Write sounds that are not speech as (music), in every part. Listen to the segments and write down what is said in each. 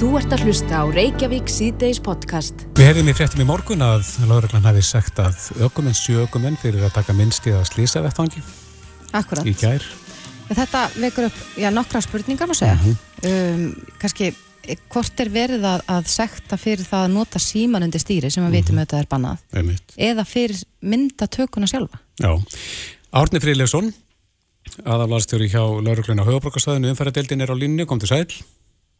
Þú ert að hlusta á Reykjavík síðdeis podcast. Við hefðum í fréttum í morgun að Lóðurglann hafi sagt að ökumenn sjö ökumenn fyrir að taka minnst í að slýsa vettvangi Akkurat. í gær. Þetta vekur upp, já, nokkra spurningar má segja. Mhm. um, kannski, hvort er verið að, að sekta fyrir það að nota síman undir stýri sem við vitum Mhm. auðvitað er bannað Einmitt. eða fyrir myndatökuna sjálfa? Já. Árni Fríðleifsson, aðalvarstjóri hjá Lóðurglann á höfabrókastæðinu, umferðadeildin er á línni, kom til sæl.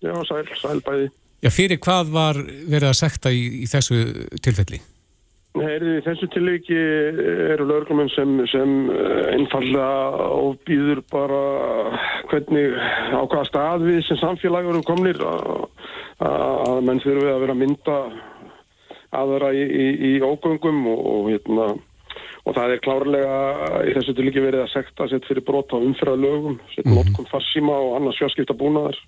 Já, sæl, sæl bæði. Já, fyrir hvað var verið að sekta í, í þessu tilfelli? Heyrði, í þessu tilviki eru lögurglumenn sem, sem eh, einfallega ofbýður bara hvernig á hvaða stað við sem samfélag erum komnir að, menn þurfi að vera að mynda aðra í, í, í ógöngum og, og, hérna, og það er klárlega í þessu tilviki verið að sekta sett fyrir brot á umfyrðalögum, sett -hmm. notkun farsíma og annars fjarskipta búnaðar.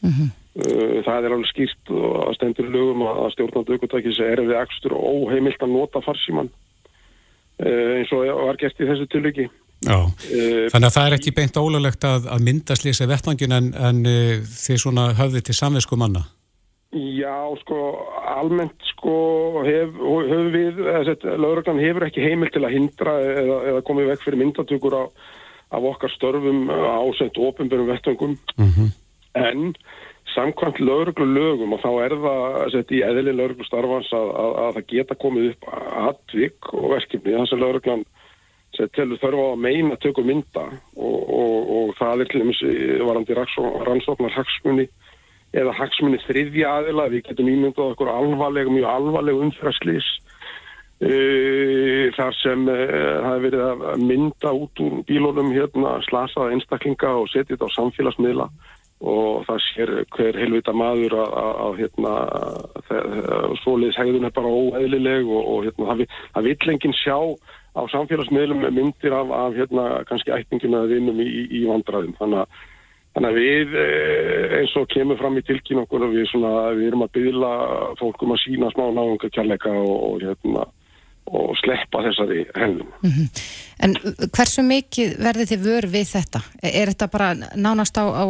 Uh, Það er alveg skýrt og stendur lögum að stjórnandi aukvöldakis er við akstur og óheimilt að nota farsíman uh, eins og var gert í þessu tilviki. Já. Uh, Þannig að það er ekki beint ólulegt að, að mynda slýsa vettvangin en, en þið svona höfði til samvisku manna. Já, sko, almennt sko hef, höfum við, lögreglan hefur ekki heimilt til að hindra eða, eða komið vekk fyrir myndatökur á, af okkar störfum ásett ofinbjörnum vettvangum Mm en samkvæmt lögreglu lögum og þá er það sett, í eðli lögreglu starfans að, að, að það geta komið upp atvik og verkefni að lögreglan sett, telur þörfa á að meina tökum mynda og, og, og það er til dæmis varandi rannsóknar hagsmunni eða hagsmunni þriðja aðila við getum ímyndað okkur alvarlega, mjög alvarlega umfyrirslýs Uh, þar sem uh, það hefur verið að mynda út úr bílónum hérna slasaða einstaklinga og setja þetta á samfélagsmiðla og það sér hver helvita maður að, hérna svoleiðis hegðun er bara óeðlileg og, og hérna það, það vill enginn sjá á samfélagsmiðlum myndir af, af hérna kannski ætningum eða vinnum í, í, vandraðum þannig að Þannig að við eins og kemur fram í tilkyn okkur við, svona, við erum að byggla fólkum að sína smá náðunga kjærleika og, og, hérna, og sleppa þessari hennum. Mm -hmm. En hversu mikið verður þið vör við þetta? Er þetta bara nánast á, á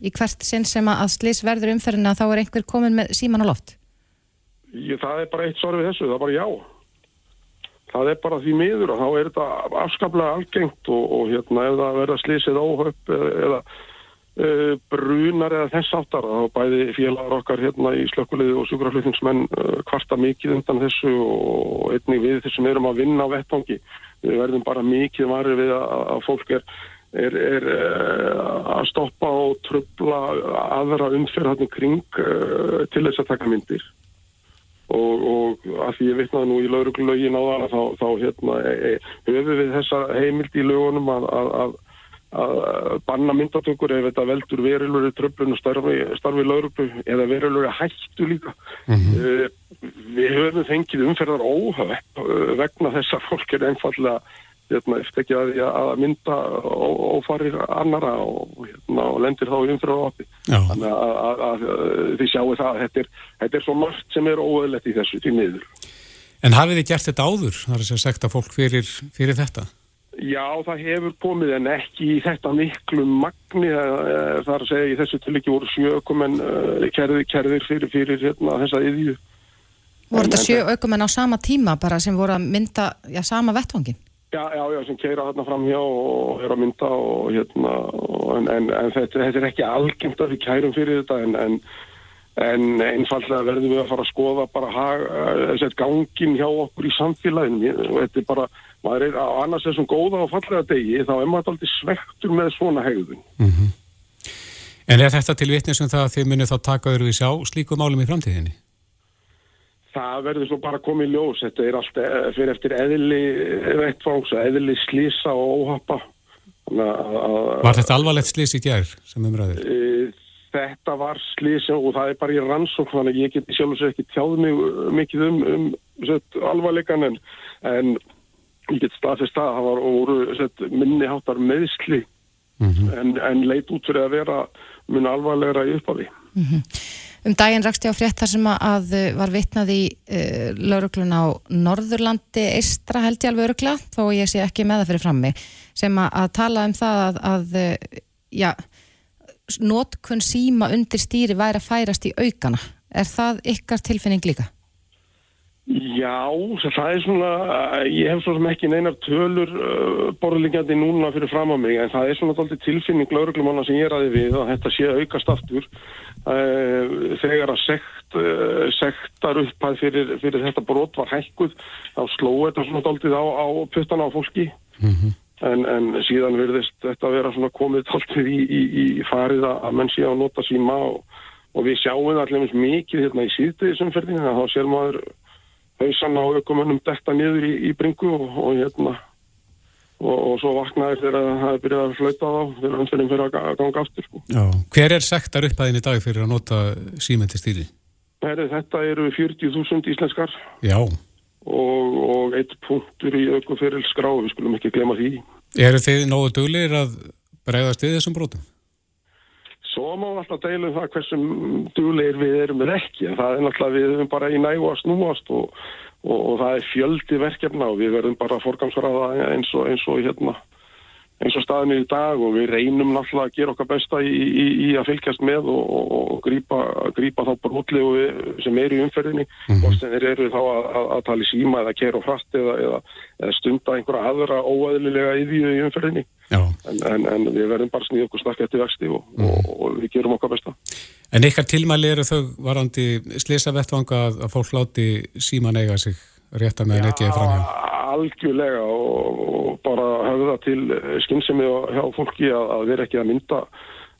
í hvert sinn sem að slís verður umferðina þá er einhver komin með síman á loft? Ég, það er bara eitt svar við þessu, það er bara já. Það er bara því miður og þá er þetta afskaplega algengt og, og hérna ef það verður slísið óhöpp eða, uh, brunar eða þess áttar þá bæði félagar okkar hérna í slökkuleiði og sjúkraflutningsmenn uh, kvarta mikið undan þessu og einnig við þessum erum að vinna á vettvangi. Við verðum bara mikið að, að fólk er er, er uh, að stoppa og tröfla aðra umferð hann kring uh, til þess að taka myndir og, og að því ég vitnaði nú í lauruglögin á það þá, þá hérna, e, e, höfum við þessa heimild í lögunum að, að, að, að banna myndatökur ef þetta veldur verilur í tröflun og starfi, starfi lauruglu eða verilur hættu líka mm -hmm. uh, við höfum fengið umferðar óhöf vegna þess að fólk er einfallega Hérna, ekki að, að mynda ófarir annara og, hérna, og lendir þá umfyrir á oppi. Þannig að, að, að þið sjáu það að þetta er, þetta er svo margt sem er óöðlegt í þessu til miður. En hafið þið gert þetta áður? Það er sem sagt að fólk fyrir, fyrir þetta? Já, það hefur komið en ekki í þetta miklu magni það er að segja í þessu til ekki voru sjökumenn kerðir, kerðir fyrir, fyrir hérna, þessa yðju. Voru þetta sjö aukumenn á sama tíma bara sem voru að mynda já, sama vettvangin? Já, já, já, sem keira þarna fram hjá og er að mynda og hérna, en, en, en þetta, þetta er ekki algengt að við kærum fyrir þetta en, en, einfallega verðum við að fara að skoða bara þess að gangin hjá okkur í samfélaginu og þetta er bara, maður er á annars þessum góða og fallega degi, þá er maður alltaf svektur með svona hegðun. Mm -hmm. En er þetta til vitnisum það að þið munið þá taka öðru við sjá slíku málum í framtíðinni? Það verður svo bara komið ljós. Þetta er allt fyrir eftir eðli vettfangs, eðli slísa og óhappa. Var þetta alvarlegt slís í gerð sem umræður? Þetta var slís og það er bara í rannsók þannig að ég get sjálf og sér ekki tjáð mig mikið um, um set, alvarleikan en, en ég get staðfist að það var voru minniháttar meðsli mm -hmm. en, en leit út fyrir að vera mun alvarlegra í upphafi. Mm -hmm. Um daginn rakst ég á frétt þar sem að var vitnað í uh, lauruglun á Norðurlandi eistra held ég alveg örugla, þó ég sé ekki með það fyrir frammi, sem að, að tala um það að, að já, notkun síma undir stýri væri að færast í aukana. Er það ykkar tilfinning líka? Já, það er svona, ég hef svo sem ekki neinar tölur uh, borðlingjandi núna fyrir fram á mig, en það er svona alltaf tilfinning lauruglumanna sem ég ræði við að þetta sé aukast aftur uh, þegar að sekt, uh, sektar upphæð fyrir, fyrir þetta brot var hækkuð, þá slóði þetta svona alltaf á, á puttana á fólki, mm -hmm. en, en síðan verðist þetta vera svona komið alltaf í, í, í farið að menn sé að nota síma og, og við sjáum allir mikið hérna í síðdegisumferðinu, þá sér maður hausan á ökumönnum detta niður í, í bringu og, og hérna og, og svo vaknaði þegar það hefði byrjað að flauta á þegar hann fyrir að ganga aftur sko. Hver er sektar upphæðin í dag fyrir að nota símenti stíli? Þetta eru 40.000 íslenskar Já. og, og eitt punktur í ökuferil skrá, við skulum ekki glema því Eru þið nógu dölir að bregðast við þessum brotum? Svo má alltaf deilum það hversum dúleir við erum við ekki. Það er náttúrulega við erum bara í nægu að snúast og, og, og það er fjöldi verkefna og við verðum bara að forgangsraða eins og, eins og hérna eins og staðinu í dag og við reynum náttúrulega að gera okkar besta í, í, í að fylgjast með og, og, og grípa, grípa þá brotlegu sem er í umferðinni mm -hmm. og þeir eru þá að, að, að tala í síma eða kera og frætt eða, eða, eða stunda einhverja aðra óæðilega yfir í umferðinni en, en, en við verðum bara snýð okkur stakk eftir vexti og, mm -hmm. og við gerum okkar besta En ykkar tilmæli eru þau varandi slisa vettvanga að fólk láti síman eiga sig rétt að meðan ekki er framhjá? algjörlega og, og bara höfða til skynsemi og hjá fólki að, að vera ekki að mynda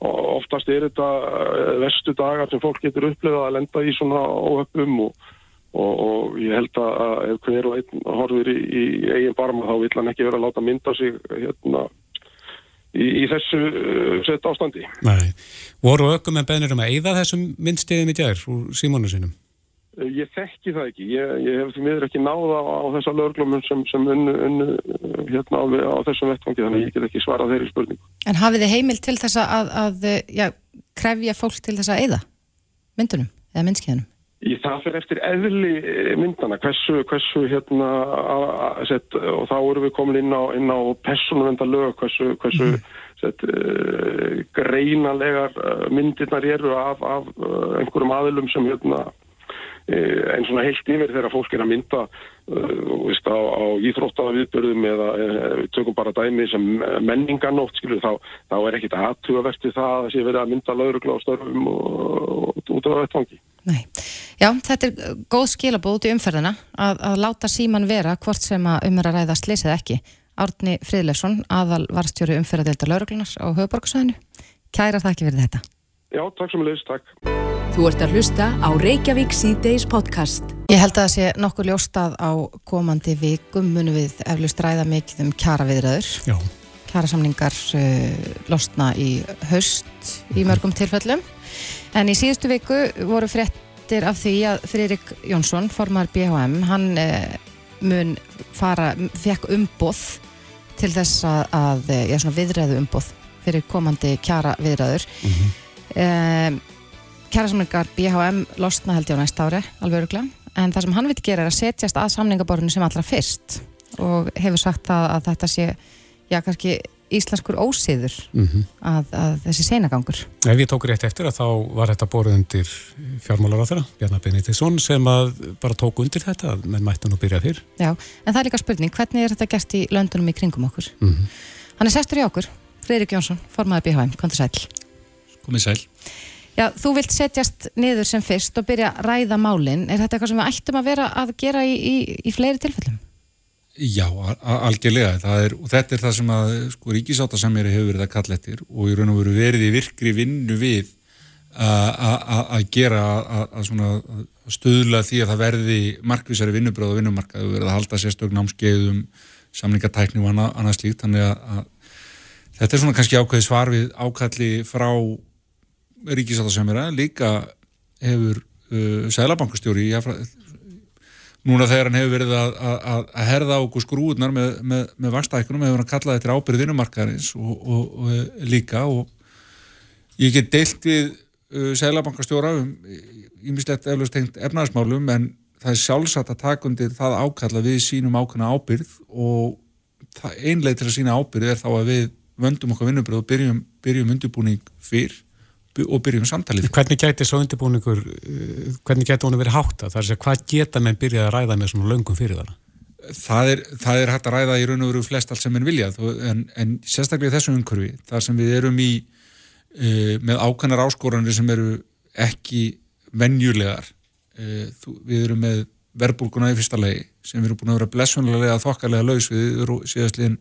og oftast er þetta eh, vestu dagar sem fólk getur upplegað að lenda í svona óhöfum og, og, og ég held að ef hver og einn horfir í, í eigin barma þá vill hann ekki vera að láta mynda sig hérna í, í þessu uh, sett ástandi. Nei, voru ökkum en bennir um að eigða þessum myndstiðum í djær úr símónu sinum? Eh, ég þekki það ekki. Ég, ég hef því miður ekki náða á, á þessa löglumum sem, sem unnu, unnu eh, hérna á, á þessum vettfangi þannig ég get ekki svarað þeirri spurningu. En hafið þið heimil til þess að, að já, krefja fólk til þess að eða myndunum eða myndskíðanum? Í það fyrir eftir eðli eh, myndana, hversu, hversu hérna að, set, og þá eru við komin inn á, á personuvenda lög, hversu, hversu mm. set, uh, greinalegar myndirnar eru af, af einhverjum aðilum sem hérna Eh, en svona heilt yfir þegar fólk er að mynda uh, veist, á, á íþróttaða viðbörðum eða uh, tökum bara dæmi sem menninganótt skilur, þá, þá er ekkit aðtugavert við það að það sé verið að mynda laurugla á störfum og, út af vettfangi. Nei, já þetta er góð skilabóð út í umferðina að, að láta síman vera hvort sem að umverða ræða slísið ekki. Árni Fridlefsson, aðal varstjóri umferðadelta lauruglunar á höfuborgsvæðinu. Kæra þakki fyrir þetta. Já, takk sem leist, takk. Þú ert að hlusta á Reykjavík C-Days podcast. Ég held að það sé nokkur ljóstað á komandi vikum munum við eflust ræða mikið um kjara viðræður. Já. Kjara samlingar uh, losna í haust í mörgum tilfellum. En í síðustu viku voru fréttir af því að Fririk Jónsson, formar BHM, hann uh, mun fara, fekk umboð til þess að, að já, viðræðu umboð fyrir komandi kjara viðræður. Mm -hmm. Um, kjærasamlingar BHM losna held ég á næsta ári, alveg öruglega en það sem hann viti gera er að setjast að samlingaborðinu sem allra fyrst og hefur sagt að, að þetta sé já, kannski íslenskur ósiður mm -hmm. að, að þessi seinagangur Ef ég tók rétt eftir að þá var þetta borðið undir fjármálar á þeirra, Bjarnar Benítesson sem að bara tók undir þetta menn mætti nú byrja fyrr Já, en það er líka spurning, hvernig er þetta gert í löndunum í kringum okkur? Mm -hmm. Hann er sestur í okkur, Freirik Jónsson, formadur BHM, kom til sæl Komið sæl Já, þú vilt setjast niður sem fyrst og byrja að ræða málinn. Er þetta eitthvað sem við ættum að vera að gera í, í, í fleiri tilfellum? Já, algjörlega. Er, þetta er það sem að sko, ríkisáttasamir hefur verið að kalla eftir og í raun og veru verið í virkri vinnu við að gera að stöðla því að það verði markvísari vinnubröð og vinnumarkað og verið að halda sérstök námskeiðum, samlingatækni og annað, annað slíkt. Þannig að, að þetta er svona kannski ákveði svar við ákalli frá ríkisáttasemjara líka hefur uh, sælabankastjóri núna þegar hann hefur verið að, að, að herða okkur skrúðnar með, með, með vastækunum hefur hann kallað þetta ábyrð vinnumarkaðarins og, og, og líka og ég get deilt við uh, sælabankastjóra um ímislegt eflaust tengt efnaðismálum en það er sjálfsagt að taka undir það ákalla við sínum ákvæmna ábyrð og einlega til að sína ábyrð er þá að við vöndum okkar vinnubröð og byrjum, byrjum undirbúning fyrr og byrjum samtalið. Hvernig gæti svo undirbúningur, uh, hvernig gæti hún verið hátta? Það er að hvað geta menn byrjað að ræða með svona löngum fyrir þarna? Það er, það er hægt að ræða í raun og veru flest allt sem menn viljað en, en sérstaklega í þessu umhverfi þar sem við erum í uh, með ákvæmnar áskoranir sem eru ekki vennjulegar uh, við erum með verbulguna í fyrsta legi sem við erum búin að vera blessunlega þokkarlega laus við síðastliðin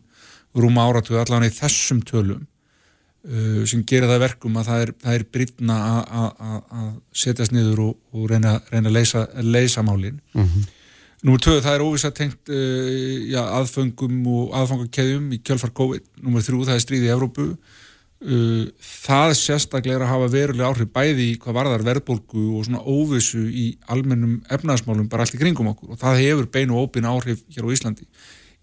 rúma áratu allavega í þessum tölum uh, sem gerir það verkum að það er, það er brýtna að setjast niður og, og reyna, reyna að leysa, leysa málin mm -hmm. Númer tvö, það er óvisa tengt uh, aðfengum og aðfangakeðjum í kjölfar COVID. Númer þrjú, það er stríði í Evrópu Uh, það sérstaklega er að hafa verulega áhrif bæði í hvað varðar verðbólgu og svona óvissu í almennum efnaðsmálum bara allt í kringum okkur og það hefur beinu og óbyn áhrif hér á Íslandi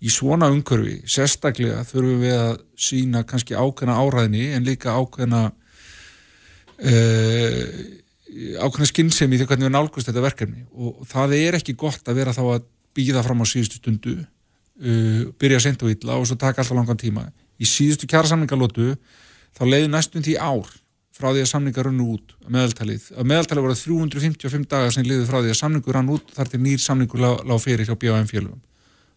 í svona umkörfi, sérstaklega þurfum við að sína kannski ákveðna áræðni en líka ákveðna uh, ákveðna skinnsemi því hvernig við nálgust þetta verkefni og það er ekki gott að vera þá að býða fram á síðustu stundu uh, byrja sent og illa og svo taka alltaf langan tíma í síðustu kjærasamlingalótu þá leiði næstum því ár frá því að samningar runnu út að meðaltalið. Að meðaltalið voru 355 dagar sem liði frá því að samningur rann út þar til nýr samningur lág, fyrir hjá BAM fjölugum.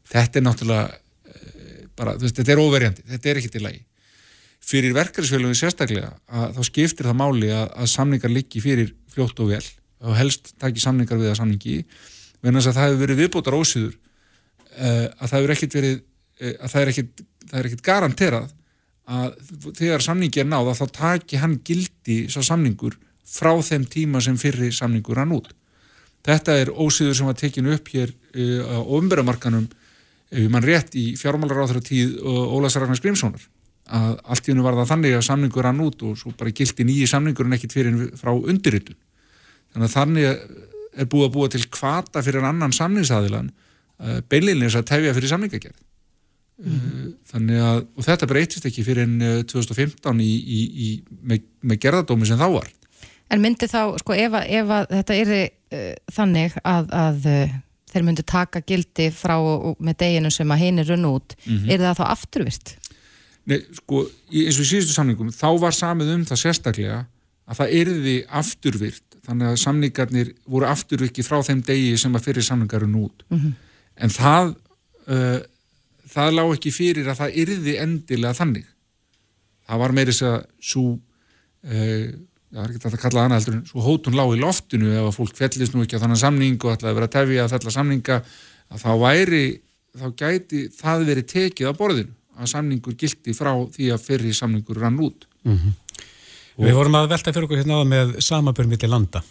Þetta er náttúrulega e, bara, veist, þetta er óverjandi, þetta er ekki til lagi. Fyrir verkefnisfélagin sérstaklega að þá skiptir það máli að, að samningar liggi fyrir fljótt og vel og helst taki samningar við að samningi venast að það hefur verið viðbótar ósýður e, að það hefur ekkert verið e, að það er ekkert, það er ekkert garanterað að þegar samningi er náða þá taki hann gildi svo samningur frá þeim tíma sem fyrri samningur hann út. Þetta er ósýður sem var tekinu upp hér á umberamarkanum ef uh, mann rétt í fjármálaráþra tíð uh, Ólas Ragnars Grímssonar að allt í hennu var það þannig að samningur hann út og svo bara gildi nýji samningur en ekkit fyrir frá undirritun. Þannig að þannig er búið að búa til kvata fyrir annan samningsaðilan uh, beilinins að tefja fyrir samningagerð. Mm. þannig að, og þetta breytist ekki fyrir enn 2015 í, í, í, með, með gerðardómi sem þá var En myndi þá, sko, ef, ef þetta er uh, þannig að, að þeir myndi taka gildi frá með deginu sem að heinir runn út, mm -hmm. er það þá afturvirt? Nei, sko, eins og í síðustu samningum, þá var samið um það sérstaklega að það erði afturvirt, þannig að samningarnir voru afturvirki frá þeim degi sem að fyrir samningarun út mm -hmm. en það uh, það lág ekki fyrir að það yrði endilega þannig það var meirins að svo uh, það er ekki að kalla annað heldur en svo hótun lág í loftinu ef að fólk fellist nú ekki á þannig samning og ætlaði að vera tefja að fella samninga að þá væri, þá gæti það verið tekið á borðinu að samningur gildi frá því að fyrir samningur rann út mm -hmm. Við vorum að velta fyrir okkur hérna með samabörn millir landa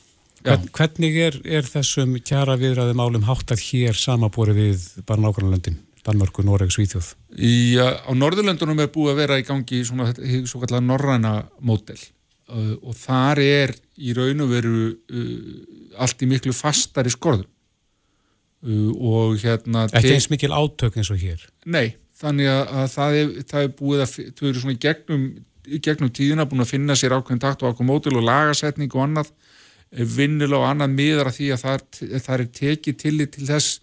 Hvern, Hvernig er, er þessum kjara viðræðum álum háttað hér samabóri við bara nákvæmlega löndin? Danmörku, Noreg, Svíþjóð? Í, á Norðurlöndunum er búið að vera í gangi svona svo kallar norræna mótel og þar er í raun og veru uh, allt í miklu fastari skorðum uh, og hérna Ekki eins mikil átök eins og hér? Nei, þannig að, að það, er, það er búið að þau eru svona gegnum, gegnum tíðina búin að finna sér ákveðin takt og ákveðin mótel og lagasetning og annað vinnilega og annað miðar að því að það, það er tekið tillit til þess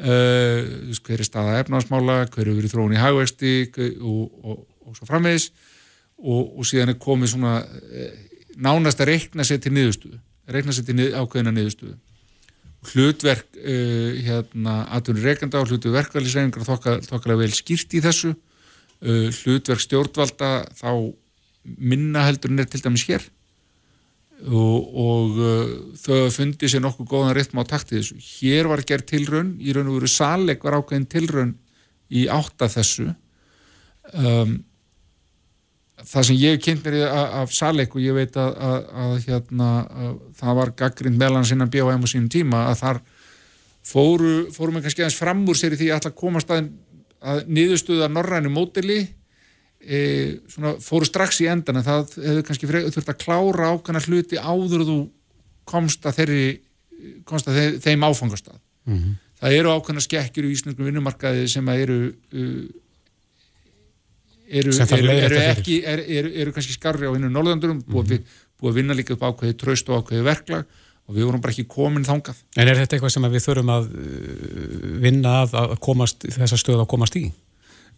uh, hver er staða efnarsmála, hver er verið þróun í hagvexti og, og, og svo framvegis og, og síðan er komið svona uh, nánast að reikna sér til niðurstöðu, reikna sér til nið, ákveðina niðurstöðu. Hlutverk uh, hérna aðtunni reikanda og hlutverk verkvælisreiningar þokkalega vel skýrt í þessu, hlutverk stjórnvalda þá minna heldur en er til dæmis hér og, og uh, þau fundi sér nokkuð góðan ritm á taktið þessu. Hér var gerð tilraun, í raun og veru saleg var ákveðin tilraun í átta þessu. Um, það sem ég kynnt mér af saleg og ég veit að, að, að, hérna, að það var gaggrind meðlan sinna BHM og sínum tíma að þar fóru, fóru með kannski aðeins fram úr sér í því að komast að niðurstuða norrænu mótili e, svona, fóru strax í endan en það hefur kannski þurft að klára ákvæmna hluti áður þú komst að, þeirri, komst að þeim áfangastað mm -hmm. það eru ákvæmna skekkjur í Íslandum vinnumarkaði sem eru uh, eru, eru, eru ekki eru kannski skarri á hinnu norðandurum mm -hmm. búið, búið að vinna líka upp ákveði tröst og ákveði verklag og við vorum bara ekki komin þángað. En er þetta eitthvað sem við þurfum að vinna að, að komast, þessa stöð að komast í?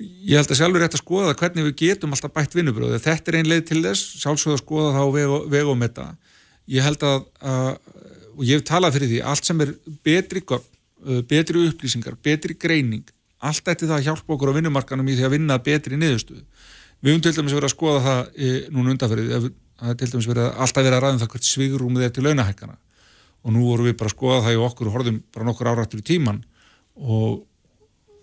ég held að sjálfur rétt að skoða hvernig við getum alltaf bætt vinnubröðu þetta er ein leið til þess, sjálfsögða að skoða þá veg og, veg og metta ég held að, að og ég hef talað fyrir því, allt sem er betri uh, betri upplýsingar, betri greining allt eftir það að hjálpa okkur á vinnumarkanum í því að vinna betri niðurstöðu. Við höfum til dæmis verið að skoða það e, núna undanferðið, það er til dæmis verið að alltaf verið að ræða um það hvert svigrúmið er til launahækana og nú vorum við bara að skoða það í okkur og horfum bara nokkur árættur í tíman og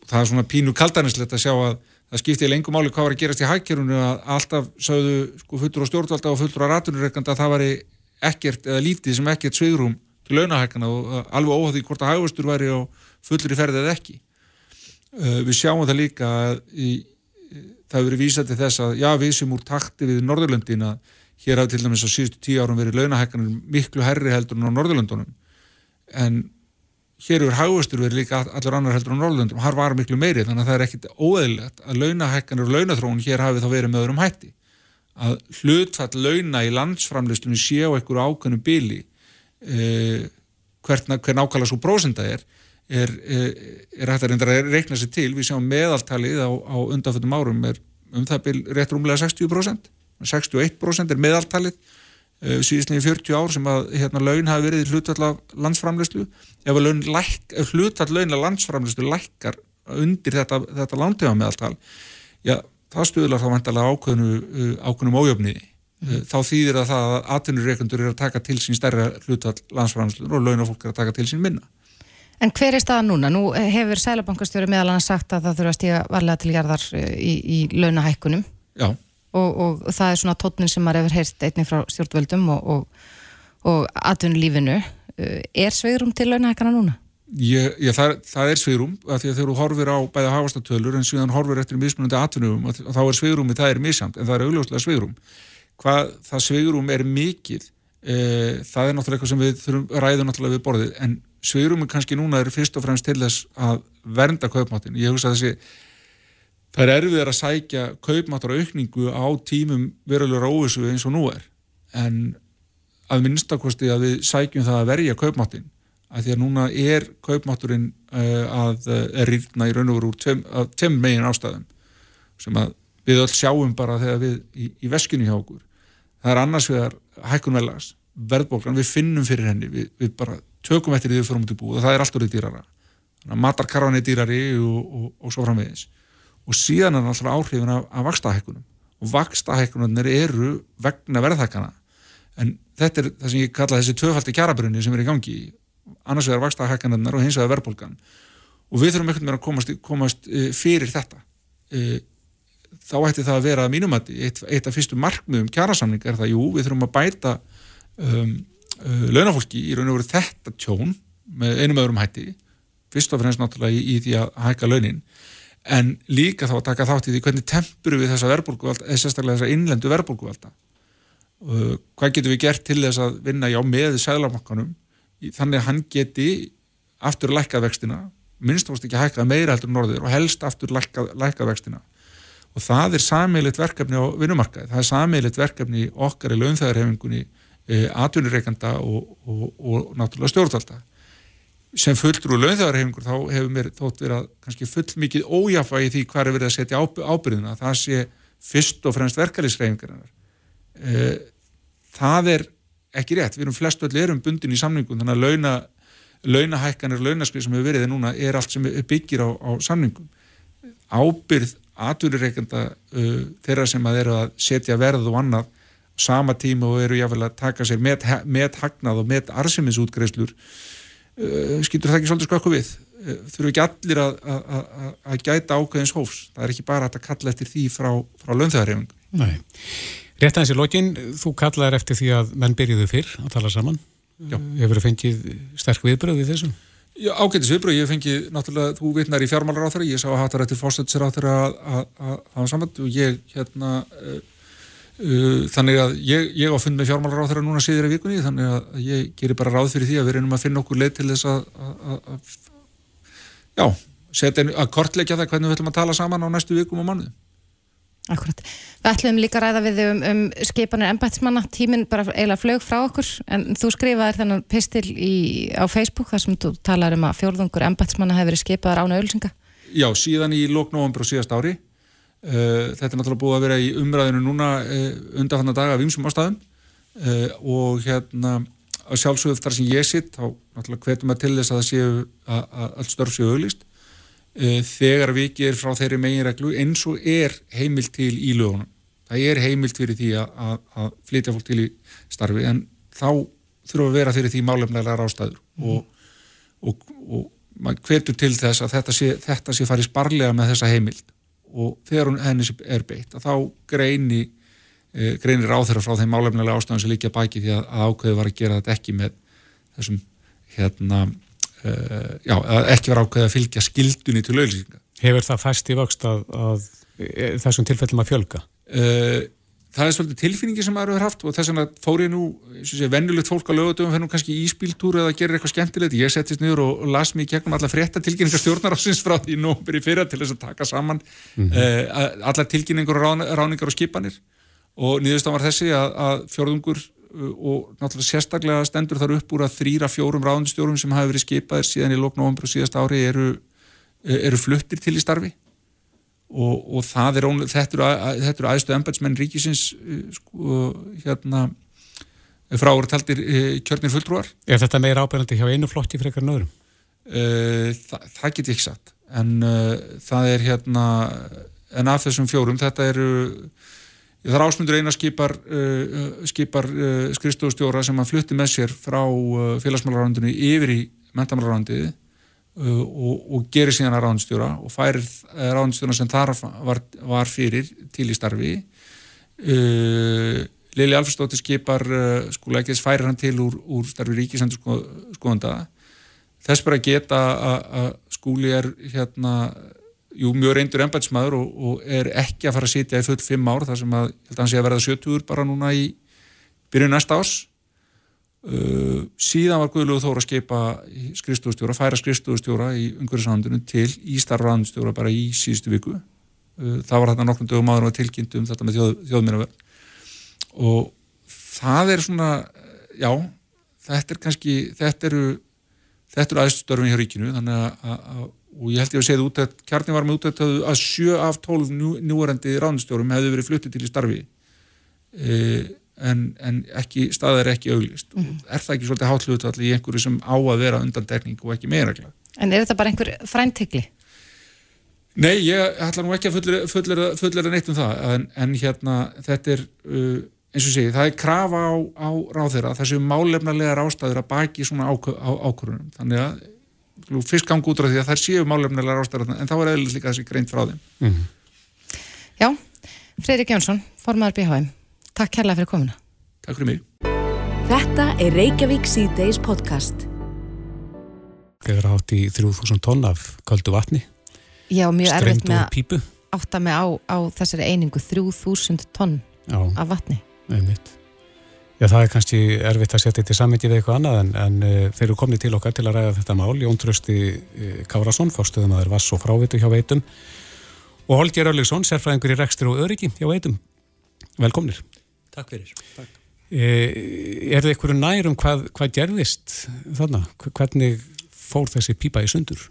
það er svona pínu kaldaninslegt að sjá að það skipti lengum máli hvað var að gerast í hækjörunu að alltaf sögðu sko, fullur á stjórnvalda og fullur á ratunurreikanda að það var ekkert eða lítið sem ekkert svigrum til launahækana og alveg óháði hvort að hægustur væri á fullur í ferðið eða ekki. Uh, við sjáum það líka að í, það hefur verið vísað til þess að já við sem úr takti við Norðurlöndin að hér hafði til dæmis á síðustu tíu árum verið launahækkanir miklu herri heldur en á Norðurlöndunum. En hér hefur haugustur verið líka allur annar heldur á Norðurlöndum, har var miklu meiri þannig að það er ekkit óeðlilegt að launahækkanir og launathróun hér hafi þá verið með öðrum hætti. Að hlutfall launa í landsframlistunni sé á einhverju ákveðnu bíli eh, hvern, hvern ákala svo prósenda er er, er, er hægt að reynda að reikna sér til. Við sjáum meðaltalið á, á undanfjöldum árum er um það bíl rétt rúmlega 60% 61% er meðaltalið uh, síðustlega í 40 ár sem að hérna, laun hafi verið hlutall af landsframleyslu ef, ef hlutall laun af landsframleyslu lækkar undir þetta, þetta landtöfa meðaltal já, það stuðlar þá vantalega ákveðinu, uh, ákveðnum ójöfniði mm. þá þýðir að það að atvinnureikundur er að taka til sín stærra hlutall landsframleyslu og launafólk er að taka til sín minna En hver er staðan núna? Nú hefur Sælabankastjóri meðal hann sagt að það þurfa að stíga varlega til gerðar í, í launahækkunum. Og, og það er svona tótnin sem maður hefur heyrst einnig frá stjórnvöldum og, og, og atvinnulífinu uh, er sveirum til launahækana núna? Ég, ég, það, það er sveirum að því að þegar þú horfir á bæða hafastartölur en síðan horfir eftir mismunandi atvinnum og þá er sveirumi, það er misjamt en það er augljóslega sveirum hvað það sveirum er mikið e, það er náttúrulega eitthvað sem við þurfum, ræðum náttúrulega við borðið en sveirum er kannski núna er fyrst og fremst til þess að vernda kaupmáttin ég hugsa þessi það er erfið að sækja kaupmáttar aukningu á tímum verulegur óvissu eins og nú er. En að minnstakosti að við sækjum það að verja kaupmáttin að því að núna er kaupmátturinn uh, að er rýrna í raun og veru úr tveim, tveim megin ástæðum sem að við öll sjáum bara þegar við í, í veskinu hjá okkur. Það er annars vegar hækkunvelas verðbóklan, við finnum fyrir henni við, við bara tökum eftir því við fyrir um til búið og það er allt orðið dýrara. Matarkarvan er dýrari og, og, og svo framvegis. Og síðan er náttúrulega áhrifin af, af vakstahækkunum og vakstahækkunum eru vegna verðhækkana. En þetta er það sem ég kalla þessi tvöfaldi kjarabrunni sem er í gangi. Annars vegar vakstahækkanarnar og hins vegar verðbólgan. Og við þurfum einhvern veginn að komast, komast uh, fyrir þetta. Uh, þá ætti það að vera mínumatti eitt, eitt af fyrstu markmiðum kjarasamning er það, jú, við þurfum að bæta um, launafólki í raun og veru þetta tjón með einum öðrum hætti. Fyrst og fremst náttúrulega í, í því að hækka launin. En líka þá að taka þátt í því hvernig tempuru við þessa verbulguvalda, eða sérstaklega þessa innlendu verbulguvalda uh, hvað getur við gert til þess að vinna já með sæðlamakkanum þannig að hann geti aftur lækkað vextina minnst ást ekki að hækka meira heldur norður og helst aftur lækkað, lækkað vextina. Og það er sammeilitt verkefni á vinnumarkaði, það er sammeilitt verkefni okkar í launþæðarhefingunni atvinnureikanda og, og, og, náttúrulega stjórnvalda. Sem fullur úr launþjóðarhefingur þá hefur mér þótt verið að kannski full mikið ójafægi því hvað er verið að setja ábyrðina það sé fyrst og fremst verkefælisreifingarinnar e, það er ekki rétt, við erum flest öll erum bundin í samningum þannig að launa, launahækkanir launaskrið sem hefur verið núna er allt sem byggir á, á samningum. Ábyrð atvinnureikanda uh, þeirra sem að eru að setja verð og annað sama tíma og eru jáfnvel að taka sér met, met hagnað og met arsimisútgreislur uh, skýtur það ekki svolítið skakku við? Uh, þurfu ekki allir að, að, að, að gæta ákveðins hófs, það er ekki bara að kalla eftir því frá, frá löndþæðarhefing Nei, rétt aðeins í lokin þú kallaðir eftir því að menn byrjuðu fyrr að tala saman, Já. hefur þið fengið sterk viðbröð við þessum? Já, ágættis viðbröð, ég fengi náttúrulega, þú vitnar í fjármálar á þeirra, ég sá að hattar eftir þeirra að hafa saman og ég hérna uh, uh, þannig að ég, ég á fund með fjármálar á þeirra núna síður í vikunni, þannig að ég gerir bara ráð fyrir því að við reynum að finna okkur leið til þess að já, setja að kortleikja það hvernig við ætlum að tala saman á næstu vikum og mánuðum. Akkurat. Við ætlum líka að ræða við um, um skipanir embætsmanna, tíminn bara eiginlega flög frá okkur, en þú skrifaðir þennan pistil í, á Facebook þar sem þú talar um að fjórðungur embætsmanna hefur verið skipaðar án auðvilsinga. Já, síðan í lóknóambur þetta er náttúrulega búið að vera í umræðinu núna uh, undanfanna daga af ymsum ástæðum. Uh, og hérna að sjálfsögðu þar sem ég sitt þá náttúrulega hvetum að til þess að það séu að allt störf séu auglist þegar vikið er frá þeirri meginreglu eins og er heimilt til í lögunum. Það er heimilt fyrir því að, að, flytja fólk til í starfi en þá þurfa að vera fyrir því málefnilega ástæður. Mm. og, og, og maður hvetur til þess að þetta sé, þetta sé farið sparlega með þessa heimild og þegar hún henni er beitt að þá greini e, greinir áþurra frá þeim málefnilega ástæðan sem líka bæki því að, að ákveði var að gera þetta ekki með þessum hérna e, já, ekki var ákveði að fylgja skildunni til auðlýsinga. Hefur það fæst í vöxt að, að e, þessum tilfellum að fjölga? Uh, það er svolítið tilfinningi sem maður hefur haft og þess vegna fór ég nú vennulegt fólk á lögutöfum fyrir nú kannski íspíltúr eða gerir eitthvað skemmtilegt, ég settist niður og, og las mér gegnum alla frétta tilkynningar stjórnarásins frá því nú byrjið fyrra til þess að taka saman mm -hmm. uh, alla tilkynningar og rán, ráningar og skipanir. Og nýðustan var þessi að, að fjórðungur uh, og náttúrulega sérstaklega stendur þar upp úr að þrýra fjórum ráðundstjórum sem hafi verið skipaðir síðan í lóknóumbru síðast ári eru, eru fluttir til í starfi og, og það er ónlega, þetta eru, þetta eru aðstöð embætsmenn ríkisins eh, sko, hérna frá ára taldir eh, kjörnir fulltrúar. Er þetta meira ábyrgandi hjá einu flotti frekar en öðrum? Uh, það, það get ég ekki satt en uh, það er hérna en af þessum fjórum þetta eru það er ásmundur eina skipar uh, skipar skrifstofustjóra sem að flutti með sér frá félagsmálararandunni yfir í mentamálararandið Uh, og, og gerir síðan að ráðnstjóra og færir uh, ráðnstjóra sem þar var, var fyrir til í starfi. Uh, Lili Alfarsdóttir skipar uh, skóleikis færir hann til úr, úr starfi ríkisendur sko, skoðanda þess bara geta að skúli er hérna jú, mjög reyndur ennbætsmaður og, og er ekki að fara að sitja í full fimm ár þar sem að, held að hann sé að verða 70 bara núna í byrju næsta ás Uh, síðan var Guðlúður Þóra að skipa skrifstofustjóra, færa skrifstofustjóra í umhverfisáhandunum til Ístarraðanstjóra bara í síðustu viku. Uh, það var þetta nokkrum dögum áður og tilkynntum þetta með þjóð, þjóðminnaverð og það er svona já, þetta er kannski þetta eru, eru aðstörfin hjá ríkinu að, að og ég held ég að segja út að kjarni var með út að sjö af tólf núarendi ráðnstjórum hefðu verið fluttið til í starfi. Eða en, en ekki, staðar er ekki auglist mm. og er það ekki svolítið hátluðvall í einhverju sem á að vera undan tekník og ekki meira klar. En er þetta bara einhver fræntikli? Nei, ég ætla nú ekki að fullera neitt um það en, en hérna þetta er uh, eins og segi, það er krafa á, á ráðherra þessu málefnarlegar ástæður að baki svona ákvörunum þannig að fyrst gang út á því að það séu málefnarlegar ástæður en þá er eða líka þessi greint frá þeim mm. Já, Freirik Jónsson, formadur BHM Takk kærlega fyrir komuna. Takk fyrir mig. Þetta er Reykjavík C-Days podcast. Er átt í 3000 tonn af köldu vatni. Já, mjög erfitt með að átta mig á, á þessari einingu 3000 tonn Já, af vatni. Einmitt. Já, það er kannski erfitt að setja þetta í samviti við eitthvað annað en, en uh, þeir eru komnið til okkar til að ræða þetta mál. Jón Trösti uh, Kárasson, fástuðum að það er vass og frávitu hjá veitum og Holger Örleksson, sérfræðingur í rekstur og öryggi hjá veitum. Velkomnir. Takk fyrir. Takk. E, er það einhverju nær um hvað, hvað gerðist þarna? Hvernig fór þessi pípa í sundur?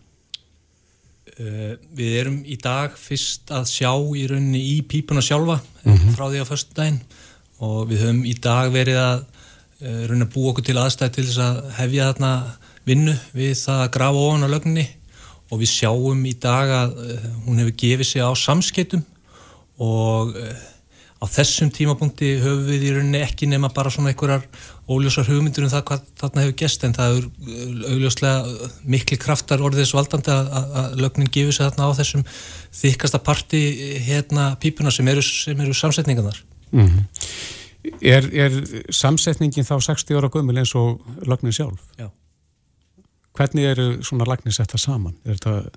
Uh, við erum í dag fyrst að sjá í rauninni í pípuna sjálfa mm -hmm. frá því á förstu daginn og við höfum í dag verið að uh, rauninni að búa okkur til aðstæð til þess að hefja þarna vinnu við það að grafa ofan á lögninni og við sjáum í dag að hún hefur gefið sig á samskeitum og á þessum tímapunkti höfum við í rauninni ekki nema bara svona einhverjar óljósar hugmyndur um það hvað þarna hefur gest en það er uh, augljóslega uh, mikli kraftar orðis valdandi að, lögnin gefur sig þarna á þessum þykasta parti hérna pípuna sem eru, sem eru samsetningarnar mm -hmm. er, er samsetningin þá 60 ára gömul eins og lögnin sjálf? Já Hvernig eru svona lagnir setta saman? Er þetta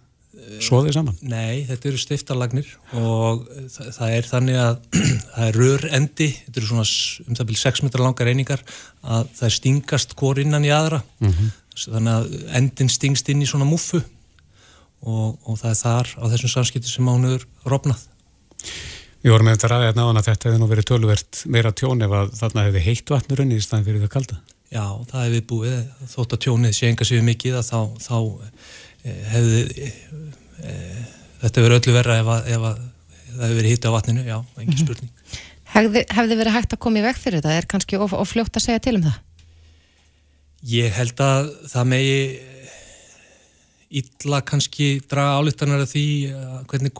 Svoðið saman? Nei, þetta eru stiftarlagnir og það, það er þannig að (clears throat) það er rörendi, þetta eru svona um það byrju 6 metrar langar einingar að það er stingast hvort innan í aðra mm -hmm. þannig að endin stingst inn í svona muffu og, og það er þar á þessum samskiptu sem ánur rofnað. Við vorum með þetta ræðið náðan að þetta hefði nú verið tölvert meira tjón ef að þarna hefði heitt vatnur unni í staðin fyrir það kalda. Já, það hefði búið þótt að tjónið sé enga sér mikið að þá, þá hefði e, þetta verið öllu verra ef að, ef að það hefur verið hitt á vatninu, já, engin Mhm. spurning Hefði, hefði verið hægt að koma í veg fyrir þetta? Er kannski of, of fljótt að segja til um það? Ég held að það megi illa kannski draga álítanar af því að, hvernig,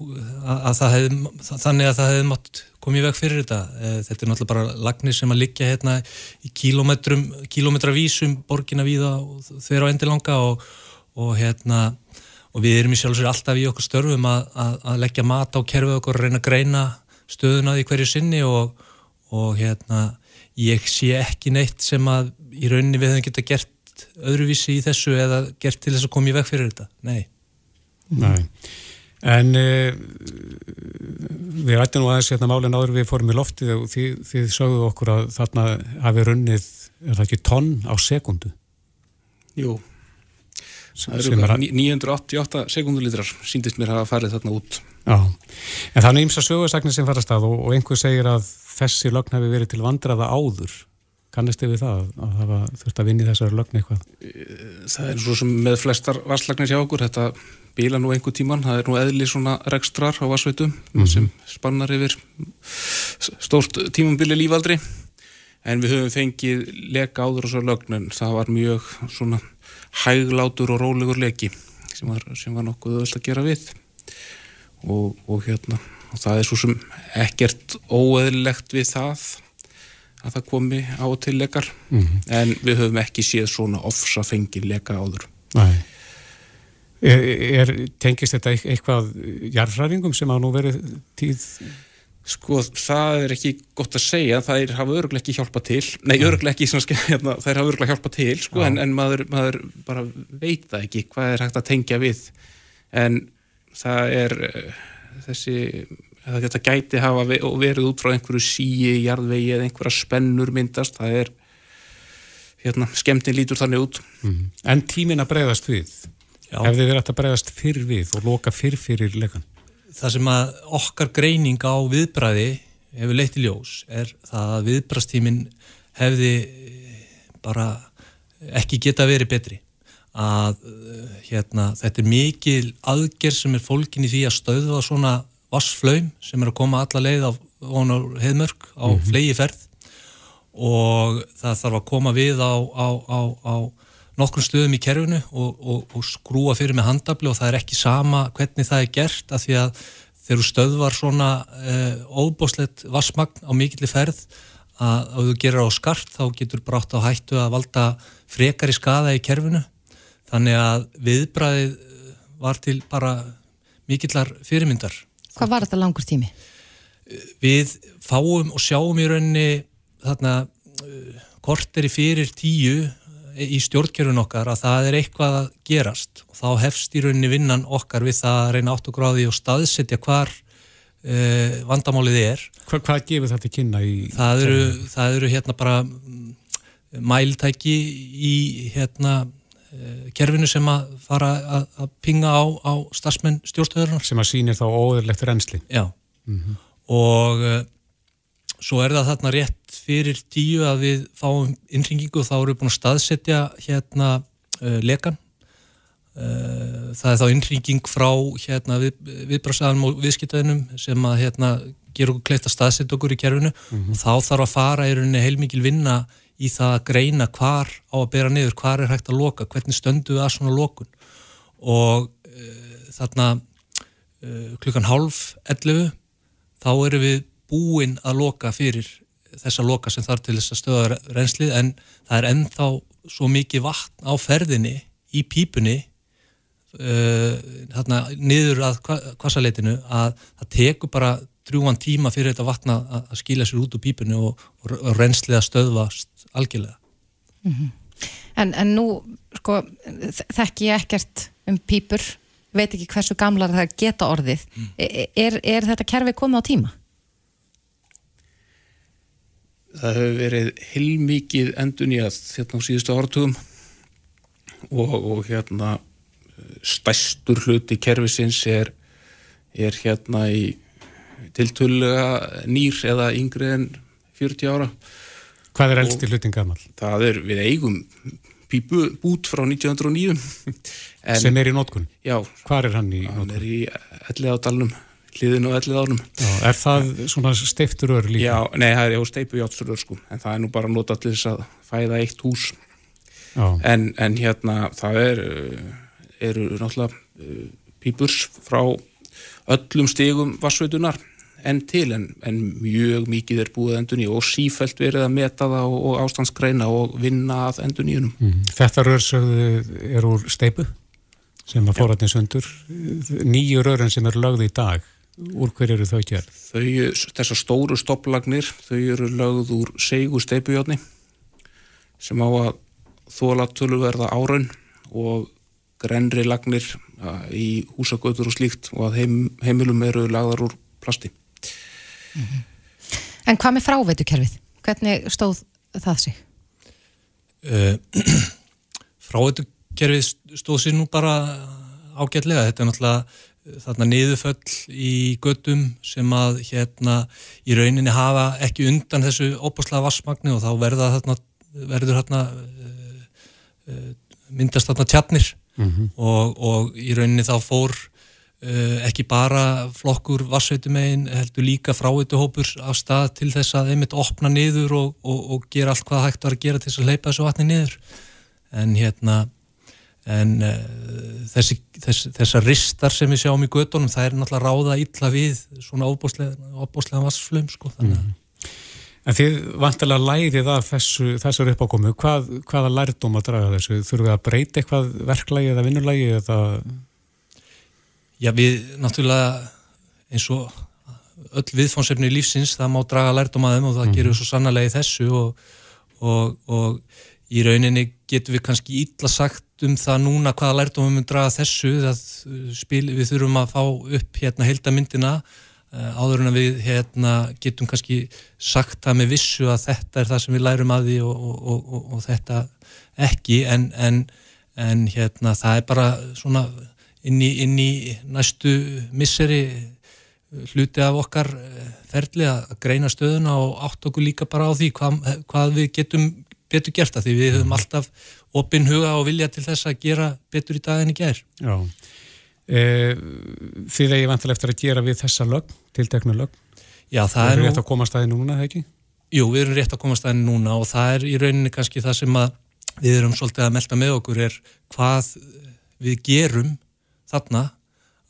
að, að það hefði, þannig að það hefði mátt komið í veg fyrir þetta. Eh, Þetta er náttúrulega bara lagnir sem að liggja hérna í kílómetrum, kílómetravísum borgina víða og þeir á endilanga og, og hérna og við erum í sjálfsögur alltaf í okkur störfum að, að, að leggja mat á kerfið okkur og reyna að greina stöðuna því hverju sinni og, og hérna ég sé ekki neitt sem að í rauninni við höfum geta gert öðruvísi í þessu eða gert til þess að koma í veg fyrir þetta. Nei. Nei. En uh, við rættum nú aðeins hérna málinn áður við fórum í loftið og þið, þið sögðu okkur að þarna hafi runnið, er það ekki tonn á sekundu? Jú, sem er að- 988 sekundulítrar síndist mér hafa farið þarna út. Já, en þannig ímsa sögursagnir sem fara að og, og einhver segir að þessi lögn hefur verið til vandraða áður. Kannist við það að hafa þurft að vinna í þessari lögn eitthvað? Það er svo sem með flestar varslagnir hjá okkur, þetta bíla nú einhver tíman, það er nú eðli svona rekstrar á vassveitum sem spannar yfir stórt tímambili lífaldri en við höfum fengið leka áður á svo lögn en það var mjög svona hæglátur og rólegur leki sem var, sem var nokkuð öll að gera við og, og hérna og það er svo sem ekkert óeðlilegt við það að það komi á til lekar en við höfum ekki séð svona ofsa fengið leka áður Nei. Er, er, tengist þetta eit- eitthvað jarðfræðingum sem hafa nú verið tíð? Sko, það er ekki gott að segja, það er, hafa örgulega ekki hjálpað til, nei, örgulega ekki, svona, (laughs) hérna, það er hafa örgulega hjálpað til, sko, en, en maður, maður bara veit það ekki hvað er hægt að tengja við, en það er eh, þessi, þetta gæti hafa verið út frá einhverju síi, jarðvegi eða einhverja spennur myndast, það er, hérna, skemmtin lítur þannig út. En tímin að bregðast við? Já. Hefði verið hægt að bregðast fyrr við og loka fyrr fyrir lekan? Það sem að okkar greining á viðbræði hefur leitt í ljós er það að viðbræðstímin hefði eh, bara ekki geta verið betri. Að eh, hérna, þetta er mikil aðgerð sem er fólkin í því að stöðva svona vassflaum sem er að koma alla leið á, heiðmörk á mm flegi ferð og það þarf að koma við á, á, á, á nokkrum stöðum í kerfinu og, og, og skrúa fyrir með handabli og það er ekki sama hvernig það er gert af því að þegar þú stöðvar svona uh, óbóslegt vassmagn á mikilli ferð að ef þú gerir á skart þá getur brátt á hættu að valda frekari skada í kerfinu þannig að viðbræðið eh, var til bara mikillar fyrirmyndar Hvað var þetta langur tími? við fáum og sjáum í rauninni þarna uh, korteri fyrir tíu í stjórnkerfun okkar að það er eitthvað að gerast. Og þá hefst í rauninni vinnan okkar við það að reyna átt og gráði og staðsetja hvar uh, vandamálið er. Hva, hvað gefur þetta kynna í... það eru, það eru hérna bara mm, mæltæki í hérna uh, kerfinu sem að fara að, að pinga á, á starfsmenn stjórnstöðurinnar Sem að sýnir þá óðurlegt reynsli. Já, og uh, svo er það þarna rétt fyrir tíu að við fáum innringingu og þá erum við búin að staðsetja hérna uh, lekan. Uh, það er þá innringing frá hérna, við, viðbrasaðanum og viðskiptaðinum sem að hérna, gera okkur kleitt að staðsetja okkur í kerfinu. Og þá þarf að fara í rauninni heilmikil vinna í það að greina hvar á að bera niður, hvar er hægt að loka, hvernig stöndu við að svona lokun. Og uh, þarna uh, klukkan hálf 11 þá erum við búin að loka fyrir þessa loka sem þarf til þess að stöða reynslið en það er ennþá svo mikið vatn á ferðinni í pípunni uh, þarna niður að kvassaleitinu að það tekur bara drjúan tíma fyrir þetta vatna að, að skila sér út úr pípunni og, og, og reynslið að stöðvast algjörlega. En, en nú, sko, þ- þekki ég ekkert um pípur, veit ekki hversu gamlar það geta orðið. E- Er, er þetta kerfi komið á tíma? Það hefur verið heilmikið endunjað hérna á síðustu áratugum og, og hérna stæstur hluti kerfisins er, er hérna í tiltölulega nýr eða yngri en 40 ára. Hvað er elsti hlutin gammal? Það er við eigum pípu bút frá 1909 en, Sem er í nótkun? Já, Hvað er hann í hann nótkun? er í elli á dalnum hliðin og ellið ánum. Já, er það svona steifturör líka? Já, nei, það er já, steipujátturör sko, en það er nú bara notað til þess að fæða eitt hús. En, en hérna, það er, eru náttúrulega uh, pípurs frá öllum stigum vassveitunar enn til, en, en mjög mikið er búið endun í og sífælt verið að meta það og, og ástandsgreina og vinna að endun í húnum. Mm. Þetta rörsögðu er úr steipu sem að fóratni söndur. Nýju rörin sem er lögð í dag, úr hver eru þau gerð? Þau, þessar stóru stopplagnir, þau eru lögð úr seigu steipujotni sem á að þóla tölverða áraun og grenri lagnir í húsagötur og slíkt og að heim, heimilum eru lagðar úr plasti. Mm -hmm. En hvað með fráveitukerfið? Hvernig stóð það sig? Uh, (clears throat) fráveitukerfið stóð sér nú bara ágætlega. Þetta er náttúrulega þarna niðurföll í göttum sem að hérna í rauninni hafa ekki undan þessu óbúslega vassmagni og þá verða þarna, verður uh, uh, myndast þarna tjarnir mm -hmm. og, og í rauninni þá fór uh, ekki bara flokkur vassveitumegin heldur líka fráveituhópur af stað til þess að einmitt opna niður og, og, og gera allt hvað hægt var að gera til þess að leipa þessu vatni niður en hérna en uh, þessi, þess, þessar ristar sem við sjáum í gödunum það er náttúrulega ráða illa við svona óbúslega vassflum sko mm. En þið vantilega læðið af þessu, þessar uppákomu, Hvað, hvaða lærdom að draga þessu? Þurfum við að breyta eitthvað verklægi eða vinnulagi eða... Já, við náttúrulega eins og öll viðfónsefni í lífsins, það má draga lærdom að þeim og það mm. gerur svo sannlega í þessu og, og, og í rauninni getur við kannski ítla sagt um það núna hvaða lærdom við mun draga þessu, það spil, við þurfum að fá upp hérna heildamyndina Eh, áður en við hérna, getum kannski sagt það með vissu að þetta er það sem við lærum að því og, og, og, og þetta ekki en, en, en hérna, það er bara svona inn í, inn í næstu misseri hluti af okkar ferli að greina stöðuna og átt okkur líka bara á því hvað, hvað við getum betur gert að því við höfum alltaf opinn huga og vilja til þess að gera betur í dag en í gerð. Já. E, þið eigi vantilega eftir að gera við þessa lögn, tilteknu lögn Já, það er nú... Við erum rétt að koma staði núna, ekki? Jú, við erum rétt að koma staði núna og það er í rauninni kannski það sem að við erum svolítið að melda með okkur er hvað við gerum þarna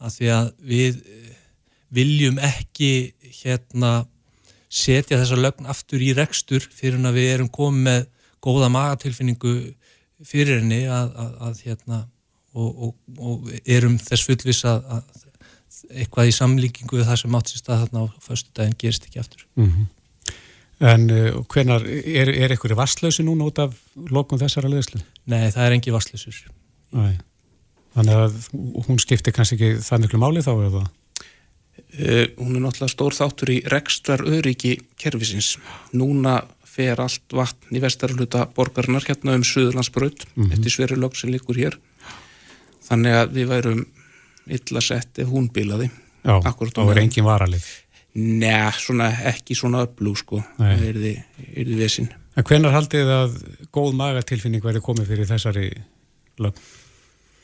að því að við viljum ekki hérna setja þessa lögn aftur í rekstur fyrir að við erum komið með góða magatilfinningu fyrir henni að, að, að hérna og, og, og erum þess fullvis að, að eitthvað í samlíkingu við það sem átt sér stað þarna á förstu daginn gerist ekki aftur mm -hmm. En uh, hvenar, er, er eitthvað vastlausi núna út af lokum þessara leðslu? Nei, það er engi vastlausur Þannig að hún skiptir kannski ekki það miklu máli þá eða? Uh, hún er náttúrulega stór þáttur í rekstrar öryggi kervisins. Núna fer allt vatn í vestarluta borgarinnar hérna um Suðurlandsbröð mm -hmm. eftir sverilög sem líkur hér. Þannig að við værum illa sett ef hún bilaði. Já, þá er engin varalið Nei, svona, ekki svona öflug sko, það er því vissin En hvenar haldið að góð magatilfinning verði komið fyrir þessari lög?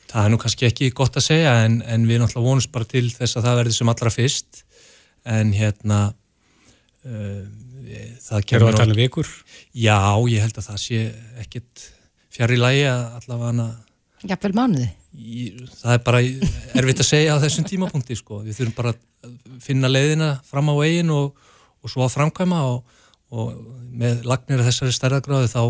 Það er nú kannski ekki gott að segja en, en við náttúrulega vonumst bara til þess að það verði sem allra fyrst. En hérna það kemur... Erum við að tala um vikur? Já, ég held að það sé ekkit fjari lægi að allavega Jafnvel mánuði? það er bara erfitt að segja á þessum tímapunkti sko. við þurfum bara að finna leiðina fram á eigin og, og svo að framkvæma og, og með lagnir af þessari stærðagráði þá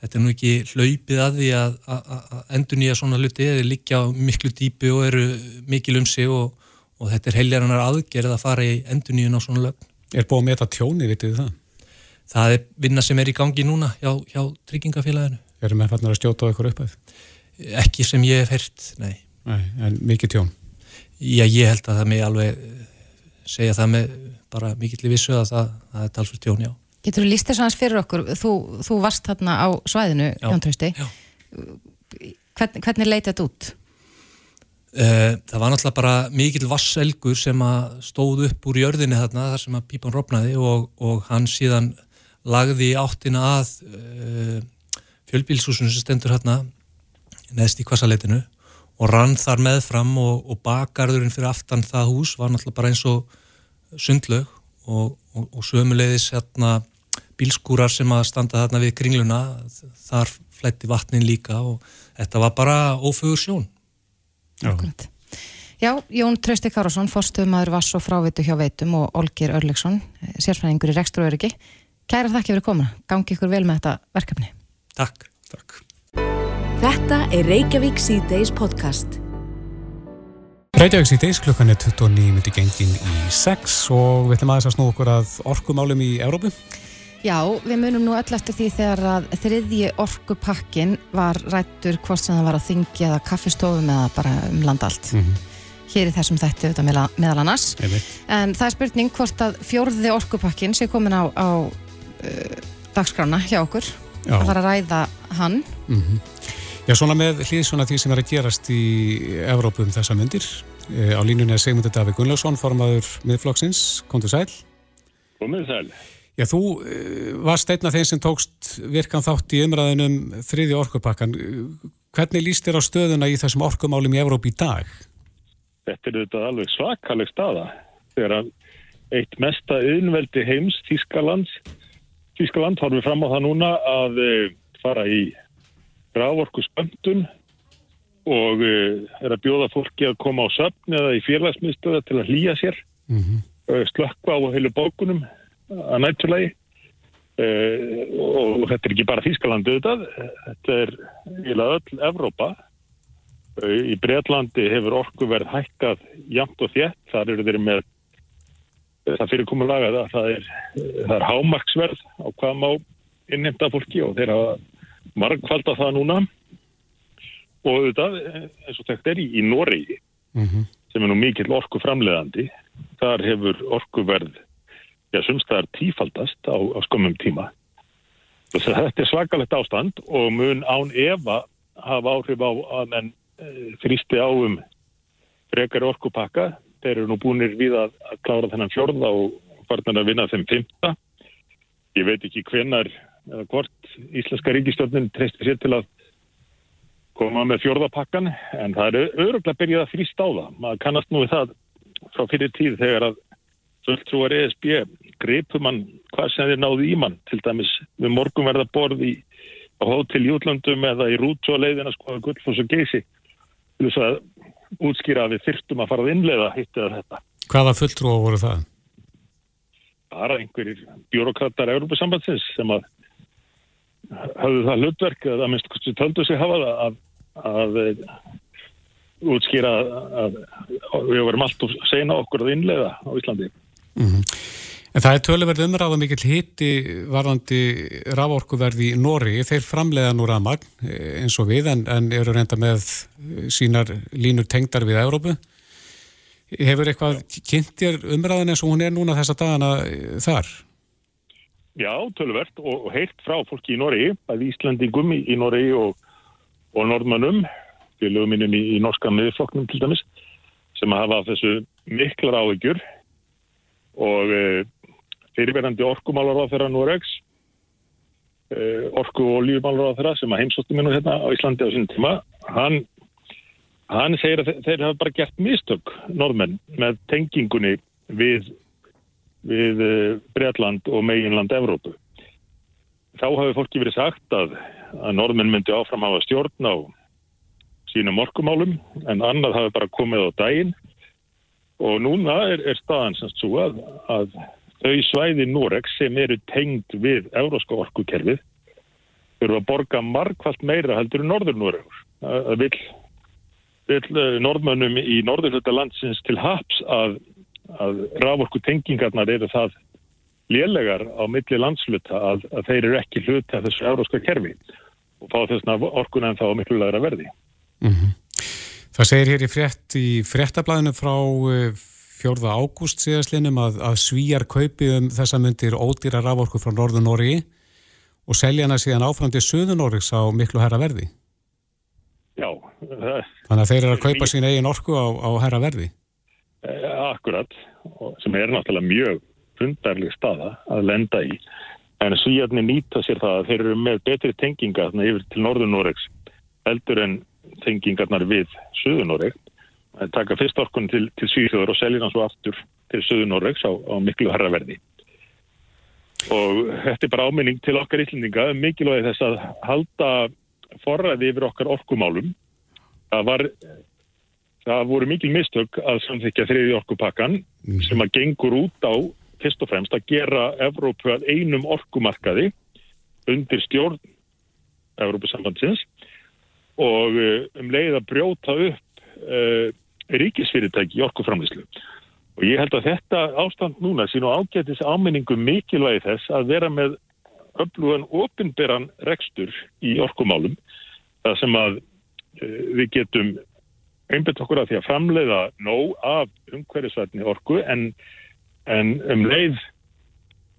þetta er nú ekki hlaupið að því að, að, að endur nýja svona hluti eða líkja miklu dýpi og eru mikil um sig og, og þetta er heiljarinnar aðgerð að fara í endur nýjun á svona lögn Er búið með þetta tjóni, vitið það? Það er vinna sem er í gangi núna hjá, hjá tryggingafélaginu Erum við að stjóta á ykkur uppæð? Ekki sem ég hef hert, nei. nei. En mikið tjón? Já, ég held að það mig alveg eh, segja það með bara mikill vissu að það, það er talsvöld tjón, já. Getur þú líst þess aðeins fyrir okkur? Þú, þú varst þarna á svæðinu, Jón Trausti. Hvern, hvernig leitið þetta út? Uh, það var náttúrulega bara mikill vasselgur sem að stóð upp úr jörðinni þarna þar sem að pípan rofnaði og, og hann síðan lagði áttina að uh, fjölbílsúsinu sem stendur hérna neðst í kvassaleitinu og rann þar meðfram og, og bakarðurinn fyrir aftan það hús var náttúrulega bara eins og sundlaug og, og, og sömulegðis hérna bílskúrar sem að standa þarna við kringluna þar flætti vatnin líka og þetta var bara ófögur sjón Já. Já, Jón Trausti Kárásson, fórstuðumæður Vass og frávitu hjá Veitum og Olgir Örleksson, sérfræðingur í Rekstur og Öryggi. Kæra þakki fyrir komuna. Gangi ykkur vel með þetta verkefni. Takk. Takk. Þetta er Reykjavík C-Days podcast. Reykjavík C-Days klukkan er 29 myndi gengin í 6 og við ætlum aðeins að snú okkur að orkumálum í Európu. Já, við munum nú öll eftir því þegar að þriðji orkupakkin var rættur hvort sem það var að þingja eða kaffistofum eða bara um land allt. Mm -hmm hér í þessum þætti auðvitað meðal annars en það er spurning hvort að fjórði orkupakkin sé komin á, á uh, dagskrána hjá okkur Já. að fara að ræða hann mm -hmm. Já, svona með hlýðsvona því sem er að gerast í Evrópu um þessa myndir e, á línunni er Sigmundur Davík Gunnlaugsson formaður miðflokksins, þú sæl? Komið sæl Já, þú e, varst einn af þeim sem tókst virkan þátt í umræðinum þriði orkupakkan hvernig líst þér á stöðuna í þessum orkumálum í Evrópu í dag? þetta er auðvitað alveg svakaleg staða þegar eitt mesta yðnveldi heims, Þískaland Þískaland horfið fram á það núna að e, fara í grávorku spöndun og e, er að bjóða fólki að koma á söfn eða í félagssmiðstöða til að hlýja sér mm -hmm. slökka á heilu bókunum að nætturlegi e, og þetta er ekki bara Þískaland auðvitað, þetta er eða öll Evrópa. Í Breitlandi hefur orkuverð hækkað jamt og þétt, þar eru þeir með það fyrirkomulega að það er, það er hámarksverð á hvað má innhemta fólki og þeir hafa margfald að það núna. Og auðvitað eins og þetta er í, í Noregi mm -hmm. sem er nú mikill orku framleðandi þar hefur orkuverð já, sumstaðar tífaldast á, á skömmum tíma þetta er svakalegt ástand og mun án Eva hafa áhrif á að menn þrýsti á um frekar orkupakka. Þeir eru nú búinir við að, að klára þennan fjörða og farnar að vinna þeim fymta. Ég veit ekki hvenar eða hvort Íslenska ríkistjórnin treystir sér til að koma með fjörðapakkan en það eru öruglega byrjað að þrýsta á það. Maður kannast nú við það frá fyrir tíð þegar að fulltrúar ESB greipum mann hvað sem þeir náðu í mann til dæmis við morgun verða borð í á hótel í útlöndum eða í rútu og leiðina skoða gullfoss og geysi til þess að útskýra að við þyrtum að fara að innlega hitt eða þetta. Hvaða fulltrú voru það? Bara einhverjir bjórokratar Európa-sambandsins sem að hafðu það hlutverk að að minnst hversu töldu sig hafa það að, að, að útskýra að, að við varum alltaf sena okkur að innlega á Íslandi. Mm -hmm. En það er töluverð umræða mikill hitti varðandi raforkuverði í Nóri. Þeir framleiða nú rafmagn eh, eins og við en, en eru reynda með sínar línur tengdar við Európu. Hefur eitthvað kynntir umræðan eins og hún er núna þessa dagana eh, þar? Já, tölverð og, og heilt frá fólki í Nóri, að Íslandingum í, Nóri og, og Norðmannum, fylgum minnum í, í norska miðflokknum til dæmis, sem hafa þessu miklar áhyggjur og fyrirverandi orkumálar á þeirra Noregs eh, orku og lífmálar á þeirra sem að heimsóttu minn og hérna á Íslandi á sín tíma hann, hann segir að þeir hafa bara gert mistök norðmenn með tengingunni við, við eh, Breitland og meginland Evrópu. Þá hafi fólki verið sagt að, að norðmenn myndi áfram hafa stjórn á sínum orkumálum en annað hafi bara komið á daginn. Og núna er, er staðan semst svo að, að þau svæði Noregs sem eru tengd við euróska orkukerfið eru að borga markvallt meira heldur en norður Noregur. Það vil, vil eh, norðmönnum í norðurhölda landsins til haps að, að raforku tengingarnar eru það lélegar á milli landsluta að, að þeir eru ekki hluti af þessu euróska kerfi og fá þessna orkuna en þá miklu lagra verði. Mm -hmm. Það segir hér í frétt í fréttablaðinu frá eh, 4. ágúst síðastlinum að, að svíjar kaupi um þessa myndir ódýra raforku frá Norður Nóri og selja hana síðan áfram til Suður Nóriks á miklu herra verði. Já. Þannig að þeir eru að kaupa sín eigin orku á, á herra verði. Eh, akkurat, sem er náttúrulega mjög fundarleg staða að lenda í. En svíjarnir nýta sér það að þeir eru með betri tenginga yfir til Norður Nóriks heldur en tengingarnar við Suðunoreg taka fyrst orkun til, til Svíþjóður og selja hann svo aftur til Suðunoregs á, á miklu harraverði og þetta er bara áminning til okkar yllendinga um mikilvægi þess að halda forræði yfir okkar orkumálum það var það voru mikil mistök að samþykja þriði orkupakkan mm. sem að gengur út á fyrst og fremst að gera Evrópu að einum orkumarkaði undir stjórn Evrópusambandsins og eh, um leið að brjóta upp uh, ríkisfyrirtæki í orkuframlýslu og ég held að þetta ástand núna sín og ágætis áminningu mikilvægi þess að vera með öflugan ofinberan rekstur í orkumálum það sem að uh, við getum einbætt okkur að því að framleiða nóg af umhverjusvætni orku en, en um leið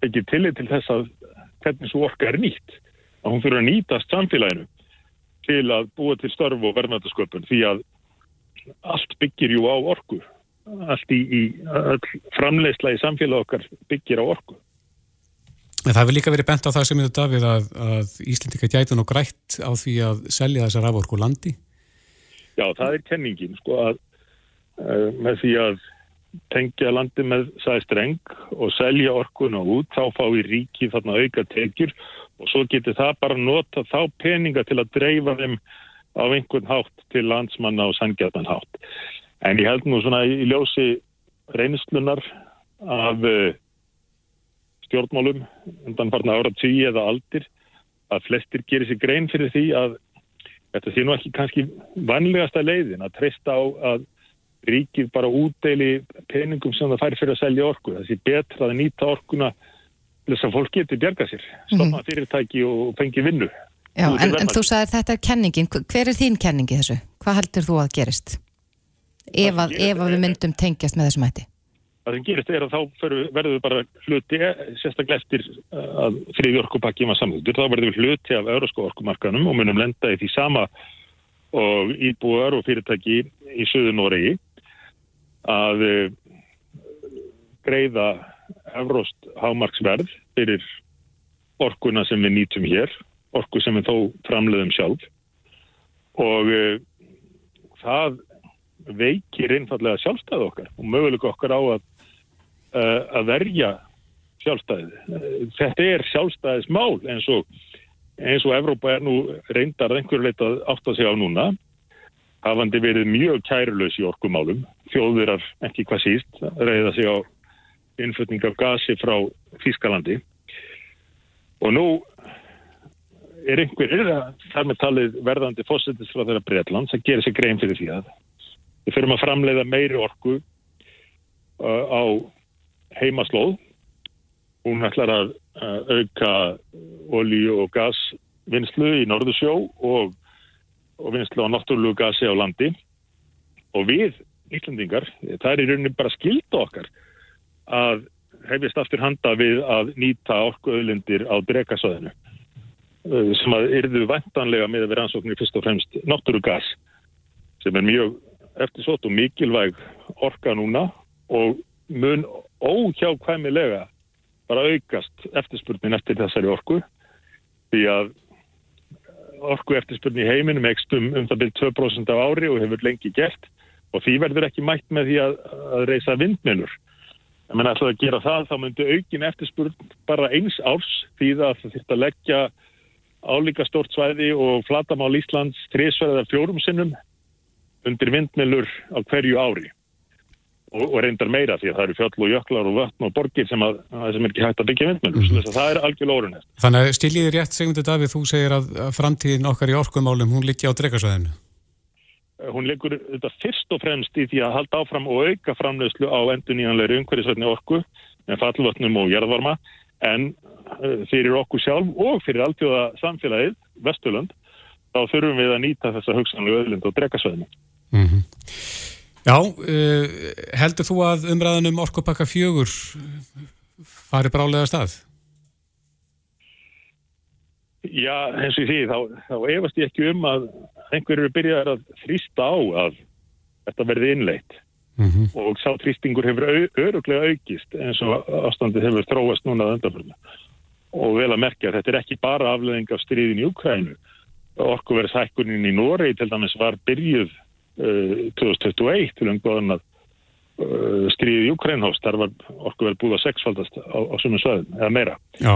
ekki tillit til þess að hvernig svo orka er nýtt að hún fyrir að nýtast samfélaginu til að búa til störf og verðmættasköpun því að allt byggir jú á orku. Allt í, í framleysla í samfélag okkar byggir á orku. En það hefur líka verið bent á það sem þetta Davíð að, að Íslindika gæti nú grætt á því að selja þessar raforku landi. Já, það er kenningin sko að uh, með því að tengja landi með sæstreng og selja orkuna út, þá fái ríki þarna auka tekjur og svo getur það bara nota þá peninga til að dreifa þeim á einhvern hátt til landsmanna og sangjarnan hátt. En ég held nú svona í ljósi reynslunar af uh, stjórnmálum undan farna ára tíu eða aldir að flestir gerir sér grein fyrir því að þetta sé nú ekki kannski vanlegasta leiðin að treysta á að ríkið bara útdeili peningum sem það fær fyrir að selja orku. Það sé betra að nýta orkuna þess að fólk geti bjarga sér, stofna mm. fyrirtæki og fengi vinnu. Já, en, en þú sagði að þetta er kenningin. Hver er þín kenningi þessu? Hvað heldur þú að gerist? Ef að, ef að við myndum tengjast með þessum hætti? Það sem gerist er að þá verður við bara hluti, sérstaklega eftir að friði orkupakki var samþjóttur, þá verður við hluti af eurósko orkumarkanum og munum lenda í því sama og íbúar og fyrirtæki í söðu Noregi að eh, greiða evróst hámarksverð fyrir orkuna sem við nýtum hér, orku sem við þó framleiðum sjálf. Og uh, það veikir einfallega sjálfstæði okkar og möguleika okkar á að, uh, að verja sjálfstæði. Þetta er sjálfstæðismál eins og, eins og Evrópa er nú reyndar einhverju leitt að átta sig á núna hafandi verið mjög kærulös í orkumálum, þjóðvirar ekki hvað síst, reyða sig á innflutning af gasi frá Þískalandi og nú er einhverjir þar með talið verðandi fósittis frá þeirra Breitland sem gerir sér grein fyrir því að við fyrir að framleiða meiri orku uh, á heimaslóð. Hún ætlar að auka olíu og gasvinnslu í Norðursjó og, og vinnslu á náttúrulegu gasi á landi. Og við Íslandingar, það er í rauninni bara skilta okkar að hefist aftur handa við að nýta orkuauðlindir á drekasöðinu uh, sem að yrðu vantanlega með að vera ansóknir fyrst og fremst náttúrugas sem er mjög eftirsótt og mikilvæg orka núna og mun óhjákvæmilega bara aukast eftirspurnin eftir þessari orku því að orku eftirspurni í heiminum ekst um, það byrjum 2% af ári og hefur lengi gert og því verður ekki mætt með því að, að reysa vindmjölur ef mann ætlaði að gera það þá myndi aukin eftirspurn bara eins árs því að það þurft að leggja álíka stort svæði og flatamál Íslands trísverðar fjórum sinnum undir vindmilur á hverju ári og, og reyndar meira því að það eru fjöll og jöklar og vötn og borgir sem, að, að sem er ekki hægt að byggja vindmilur mm -hmm. það er algjörlega orðunest. Þannig að stiljiði rétt segundu Davíð, þú segir að framtíðin okkar í orkumálum hún liggi á drekasvæðinu hún leikur þetta fyrst og fremst í því að halda áfram og auka framlegslu á endur nýjanleiri umhverjusvætni orku með fallvötnum og jærðvarma en uh, fyrir okkur sjálf og fyrir alltjóða samfélagið, Vesturlund þá þurfum við að nýta þessa hugsanlega öðlind og drekasvæðinu mm -hmm. Já, uh, heldur þú að umræðanum orkupakka fjögur fari brálega stað? Já, eins og því, þá, þá efast ég ekki um að einhverju eru byrjað að þrýsta á að þetta verði innleitt mm -hmm. og sá þrýstingur hefur öruglega aukist eins og ástandið hefur þróast núna að undanfjörna og vel að merkja að þetta er ekki bara afleðing af stríðin í Ukrænu orkuverðshækkunin í Noregi til dæmis var byrjuð uh, 2021 til umgóðan að uh, stríðið í Ukrænhóst, þar var orkuverð búið að sexfaldast á, á sumum sveðum, eða meira. Já,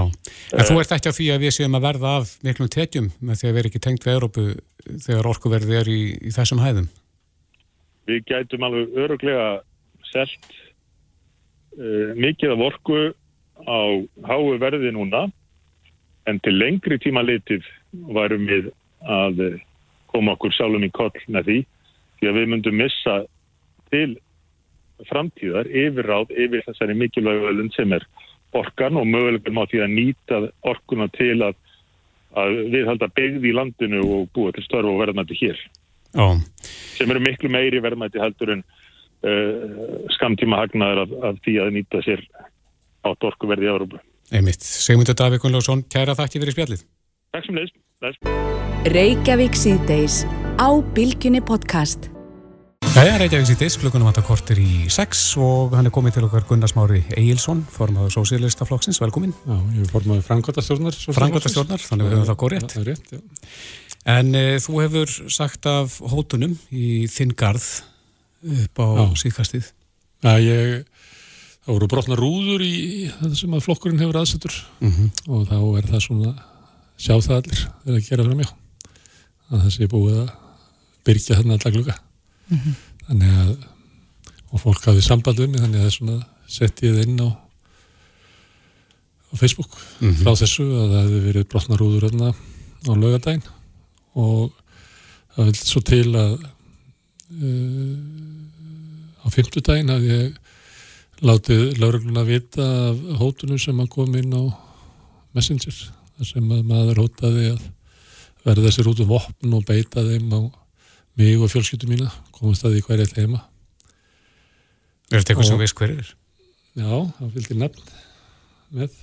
en þú ert ekki á því að við séum að verða af miklum tekjum með því að vera ekki tengt við Európu þegar orkuverði er í, í þessum hæðum? Við gætum alveg öruglega selt uh, mikið af orku á háu verði núna en til lengri tíma litið varum við að eh, koma okkur sjálfum í koll með því því að við myndum missa til framtíðar yfirráð yfir þessari mikilvægu öllun sem er orkan og mögulegum á því að nýta orkuna til að, að við halda byggði í landinu og búa til störf og verðmætti hér Já. sem eru miklu meiri verðmætti heldur en uh, skamtíma hagnaður af, af því að nýta sér átt orkuverði í Európa. Einmitt. Sigmundur Davík Gunnlaugsson, kæra þakki fyrir spjallið. Takk sem leist. Reykjavík síðdeis á Bilginni podcast. Það er Reykjavík síðdeis, klukkunum vantar kortir í 6 og hann er komið til okkar Gunnar Smári Egilson, formadur Sósíalistaflokksins, velkomin. Já, ég er formadur Frangotastjórnar. Frangotastjórnar, þannig við höfum það góð rétt. Það er rétt, já. En e, þú hefur sagt af hótunum í þinn garð upp á síðkastið. Já, ég það voru brotna rúður í það sem að flokkurinn hefur aðsettur mm -hmm. og þá er það svona sjá það allir þegar að gera fram hjá að það sé búið að byrja þarna allar gluga mm -hmm. þannig að og fólk hafið samband um mig þannig að það er svona sett ég það inn á á Facebook mm -hmm. frá þessu að það hefði verið brotna rúður þarna á lögadaginn og það vil svo til að uh, á fymtudaginn hafði ég látið laurugluna vita af hótunum sem að kom inn á Messenger þar sem að maður hótaði að verða sér út um vopn og beita þeim á mig og fjölskyttu mína komast að því hverja þeima Er þetta eitthvað sem veist hver er? Já, það fylgir nafn með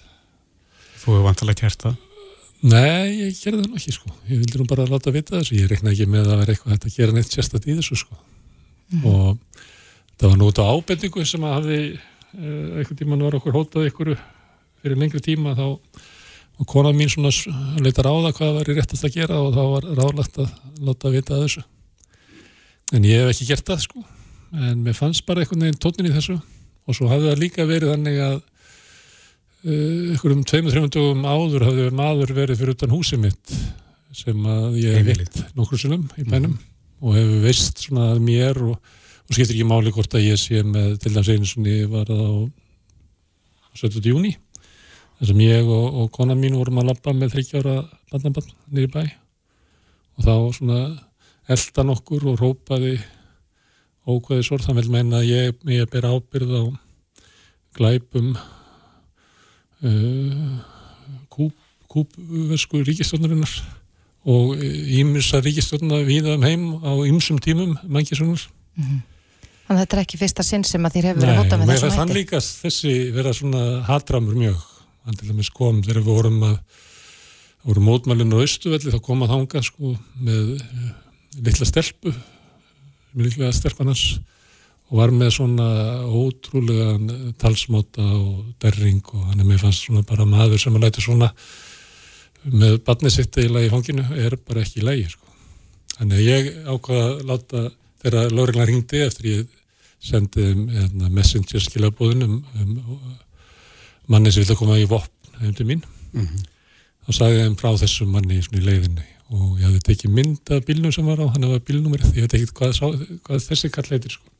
Þú hefur vantilega kert það? Nei, ég gerði það nú ekki sko. Ég vildi nú bara láta vita þessu. Ég reikna ekki með að vera eitthvað að gera neitt sérstætt í þessu sko. Mm. og það var nút á ábendingu sem að hafi uh, einhvern tíman var okkur hótað einhverju fyrir lengri tíma þá og konan mín svona leitar á það hvað var í réttast að gera og þá var ráðlagt að láta vita þessu. En ég hef ekki gert það sko. En mér fannst bara einhvern veginn tónin í þessu. Og svo hafði það líka verið þannig að einhverjum tveimur, þreimur dögum áður hafði maður verið fyrir utan húsið mitt sem að ég hef vilt nokkur sinnum í bænum mm. og hefur veist svona að mér og og skiptir ekki máli hvort að ég sé með til dæmis einu svonni var það á 17. júni þess að ég og, og konan mín vorum að lappa með 30 ára bandabann nýri bæ og þá svona eldan okkur og rópaði ókvæði vil meina að ég, ég ber ábyrð á glæpum kúp, kúpvesku ríkistjónarinnar og ímyrsa ríkistjóna viða um heim á ymsum tímum, mannkisunnar mm -hmm. Þannig að þetta er ekki fyrsta sinn sem að þér hefur verið hótað með þessum hætti. Nei, þann líka þessi vera svona hatramur mjög. Þannig til dæmis kom þegar við vorum að vorum mótmælinu á Östuvelli þá kom að hanga sko með uh, litla stelpu með litla stelpanans og var með svona ótrúlega talsmáta og derring og hann er með fannst svona bara maður sem að læti svona með barnið sitt eiginlega í fanginu er bara ekki í lægi sko. Þannig að ég ákvaða að láta þegar Lóringlar ringdi eftir ég sendið um, hérna, messenger skilabóðun um, um manni sem vilja koma í vopn hefum til mín mm -hmm. þá sagði ég um frá þessum manni í leiðinni og ég hafði tekið mynd af bílnum sem var á, hann var bílnúmerið, ég veit ekki hvað, hvað þessi kall heitir sko.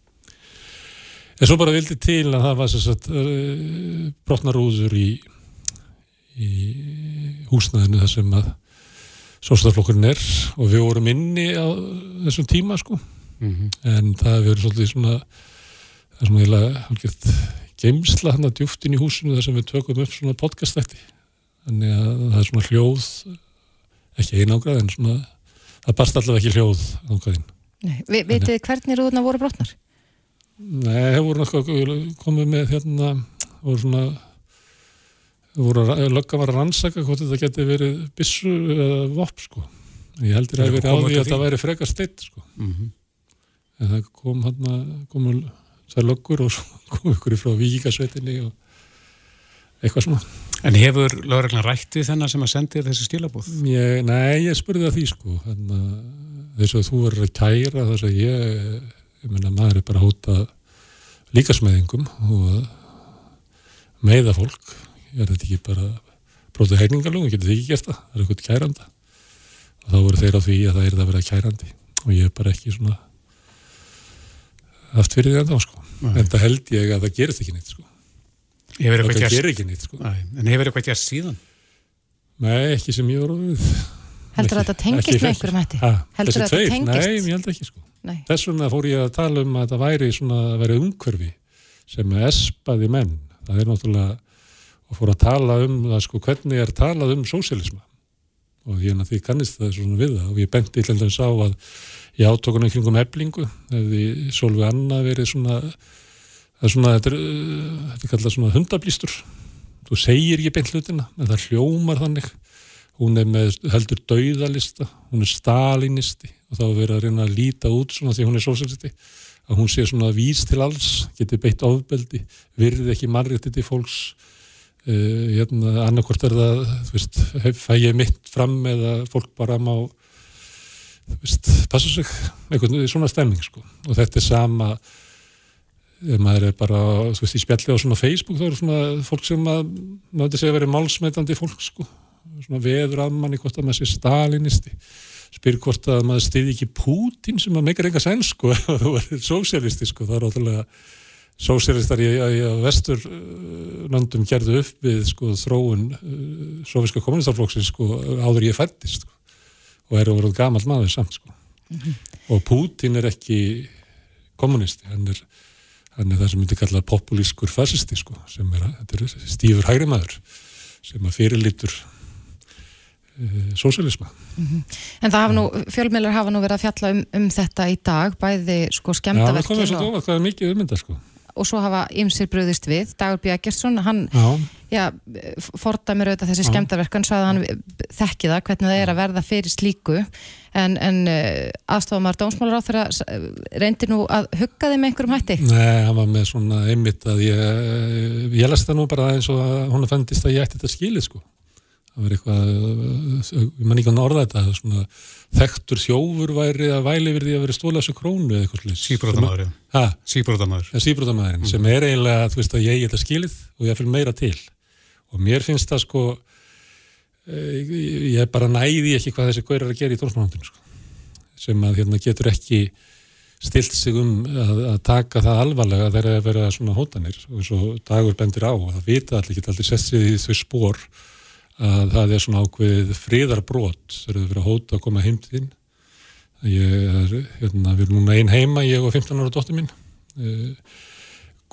En svo bara vildi til að það var sagt, uh, brotnarúður í, í húsnaðinu þar sem að sóstaflokkurinn er og við vorum inni á þessum tíma sko Mm -hmm. en það hefur verið svolítið svona það er svona eiginlega geimsla hann að djúftin í húsinu þar sem við tökum upp svona podcastætti þannig að það er svona hljóð ekki einágrað en svona það barst allavega ekki hljóð ákvæðin Vi, Vitið hvernig rúðuna voru brotnar? Nei, það voru náttúrulega komið með hérna voru svona voru lögga var að rannsaka hvort þetta geti verið bissu eða vopp sko. Ég heldur að það hefur verið á því að það væri frekar steitt sko. Mm -hmm en það kom hann komur það löggur og (laughs) kom ykkur frá Víkasveitinni og eitthvað svona. En hefur lögreglan rætt við þennan sem að sendi þessi skilabúð? Ég, nei, ég spurði það því sko þess að þú verður að kæra þess að ég, menna maður er bara að hóta líkasmæðingum og meiða fólk er þetta ekki bara brótið heiningalögum, getur þið ekki gert það það er eitthvað kæranda og þá voru þeir á því að það er það að vera kærandi og ég er bara ekki svona haft fyrir því enda sko. en það held ég að það gerist ekki neitt sko. það gerir ekki neitt sko. En hefur eitthvað gert síðan? Nei, ekki sem ég voru Heldur það að þetta tengist með einhverjum hætti? Heldur það að þetta tengist? Nei, ég held ekki sko Nei. Þess vegna fór ég að tala um að það væri svona að vera umhverfi sem espaði menn. Það er náttúrulega og fór að tala um það sko hvernig er talað um sósialisma og ég er náttúrulega kannist það svona við það. Og ég benti hlendans á að í átokunum kringum eblingu hefði Solveig Anna verið svona það er svona, þetta er kallað svona hundablýstur þú segir ekki beint hlutina en það hljómar þannig. Hún er með heldur dauðalista. Hún er stalinisti og þá verður að reyna að líta út svona því hún er sósalisti að hún sé svona vís til alls geti beitt ofbeldi, virði ekki mannrétti til fólks uh, hérna, annarkort er það veist, fæ ég mitt fram eða fólk bara má veist, passa sig einhvern svona stemming sko. og þetta er sama maður er bara veist, í spjalli á svona Facebook þá eru svona fólk sem að maður segja að vera málsmeitandi fólk sko. svona veður að manni hvort að maður sé stalinisti spyr hvort að maður stiði ekki Pútin sem að meikar enga sæn (laughs) sko þú er sósialisti sko það er ótrúlega sósialistar í, í, í vestur landum gerðu upp við sko þróun uh, sofiska kommunistarflokksins sko áður ég fættist sko og er overað gamal maður samt sko. mm -hmm. og Putin er ekki kommunisti, hann er, hann er það sem myndi kalla populískur fasisti sko, sem er, er stífur hægri maður sem að fyrirlítur sósialisma mm -hmm. En það hafa nú, fjölmjölar hafa nú verið að fjalla um, um þetta í dag, bæði sko skemdaverkin Já, það komið svo dóma, það er mikið ummynda sko. og svo hafa ymsir bröðist við. Dagur Bjækjarsson, hann já, fordamir auðvitað þessi skemdaverk hann sagði að hann þekki það hvernig það er að verða fyrir slíku. En, en uh, aðstofamar dómsmálar á þeirra reyndi nú að hugga þeim einhverjum hætti? Nei, hann var með svona einmitt að ég, ég það var eitthvað, ég man ekki að orða þetta svona þekktur þjófur væri að væli verði að vera stóla þessu krónu eða eitthvað. Síbrótamæður. Síbrótamæður. Mm. sem er eiginlega, þú veist að ég geta skilið og ég fyrir meira til. Og mér finnst það sko, eh, ég bara næði ekki hvað þessi góðir er að gera í tónsmánandinu sko. Sem að hérna getur ekki stilt sig um að, að taka það alvarlega þegar það er að vera svona hótanir og svo dagur bendir á og það vita allir ekki allir sett sig í þau spór að það er svona ákveðið fríðarbrót þegar þau verið að hóta að koma heim til þín. Ég er, hérna, við erum núna einn heima, ég og 15 ára dóttir mín. Eh,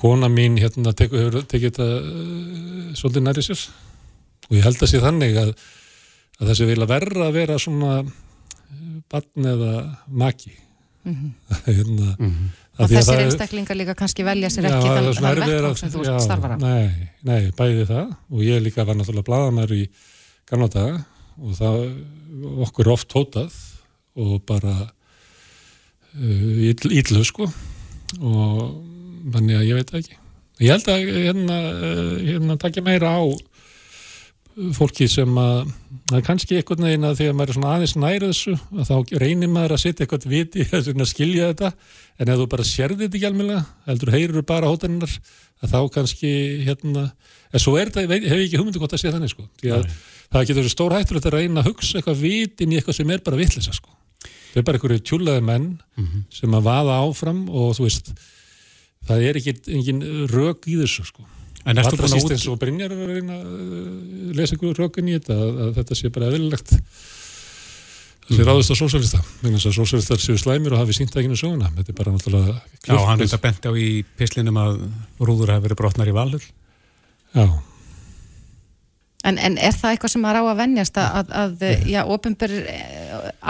kona mín hérna teku, hefur tekið þetta uh, svolítið næri sér. Og ég held að sé þannig að, að það sé vilja verra að vera svona barn eða maki. Mm -hmm. (laughs) hérna mm -hmm að þessir einstaklingar líka kannski velja sér ekki já, þann, þann vettvang sem þú já, starfar á nei, nei, bæði það. Og ég líka var náttúrulega bladamær í daga og það okkur oft hótað og bara uh, íllu sko. Og þannig að ég veit ekki. Ég held að hérna, uh, hérna takja meira á fólki sem að það er kannski einhvern veginn að að maður er svona aðeins nærið þessu að þá reynir maður að setja eitthvað viti (laughs) að skilja þetta en ef þú bara sérði þetta ekki alveg heldur heyrur bara hótaninnar að þá kannski hérna, en svo er þetta, hef ég ekki hugmyndu gott að segja þannig sko, því að Nei. það getur verið stór hættur að reyna að hugsa eitthvað vitin í eitthvað sem er bara vittlisa sko það er bara einhverju tjúlaði menn mm -hmm. sem að vaða áfram og þú veist það er ekki engin rög í þessu sko En erstu búin að út... eins og Brynjar að reyna að uh, lesa ykkur rökun í þetta að, að þetta sé bara eðlilegt. Þessi ráðist á sósælista þannig að sósælistar séu slæmir og hafi sínt ekki með söguna. Þetta er bara náttúrulega Já, hann er þetta bent á í pislinum að rúður hafi verið brotnar í valur Já En, en er það eitthvað sem að rá að vennjast að, að, að já, ofinbyr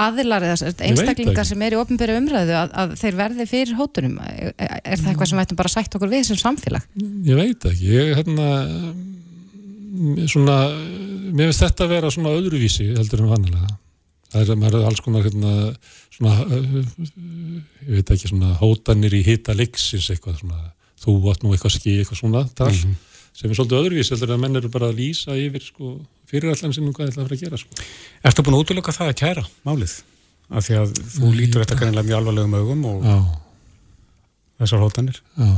aðilar eða einstaklingar sem er í ofinbyri umræðu að, að þeir verði fyrir hótunum? Er, er það eitthvað sem við ættum bara að sætt okkur við sem samfélag? Ég veit ekki, ég hérna svona, mér finnst þetta að vera svona öðruvísi heldur en vannilega það er, maður er alls konar hérna svona, ég veit ekki svona hótanir í hita leiksins eitthvað svona, þú átt nú eitthvað skí, eitthvað svona þar. Mm -hmm sem er svolítið öðruvís heldur að menn eru bara að lýsa yfir sko, fyrirallan sem um hvað það ætla að fara að gera sko. Ertu búin að útlöka það að kæra málið? Af því að þú lítur þetta greinlega mjög alvarlegum augum og Já, þessar hótanir. já.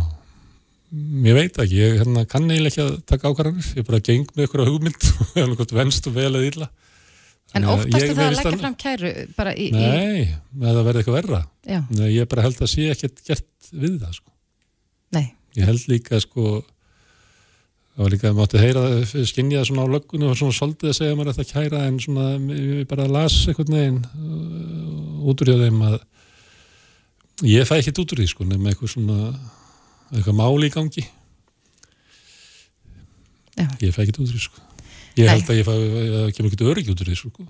Ég veit ekki, ég hérna, kann eiginlega ekki að taka ákvarðanir, ég bara geng með ykkur á hugmynd (laughs) og hefði hvort venst og vel eða illa. En óttastu það að leggja fram kæru bara í... Nei, með að verða eitthvað verra. já, Nei, ég bara held að sé ekkert gert við það sko. nei, Ég held líka sko það var líka að mátti heyra skinnja svona á löggunni og svona svolítið að segja mér þetta kæra en svona ég bara las einhvern veginn uh, út úr hjá þeim að ég fæ ekkert út úr því sko nema eitthvað svona eitthvað máli í gangi. Já. ég fæ ekkert út úr því sko. Ég Nei. held að ég fæ, að kemur ekkert öryggi út úr því sko.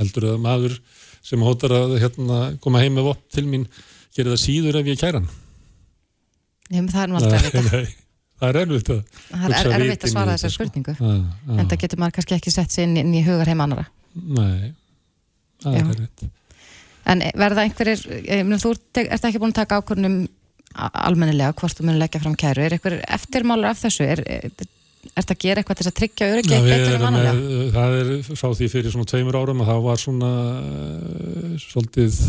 Heldur að maður sem hótar að hérna, koma heim með vopp til mín gerir það síður ef ég kæra hann. Nei, það er nú það er erfitt að það er erfitt að svara þetta, þessar sko. spurningu. Já, já. en það getur maður kannski ekki sett sig inn, inn í hugar heim annara Nei, það er erfitt. En verða einhverjir, þú ert ekki búin að taka ákvörnum almennilega hvort þú munir leggja fram kæru, er einhver eftirmálur af þessu, er, er, er það að gera eitthvað til að tryggja öryggi betur en með, það er frá því fyrir svona tveimur árum að það var svona uh, svolítið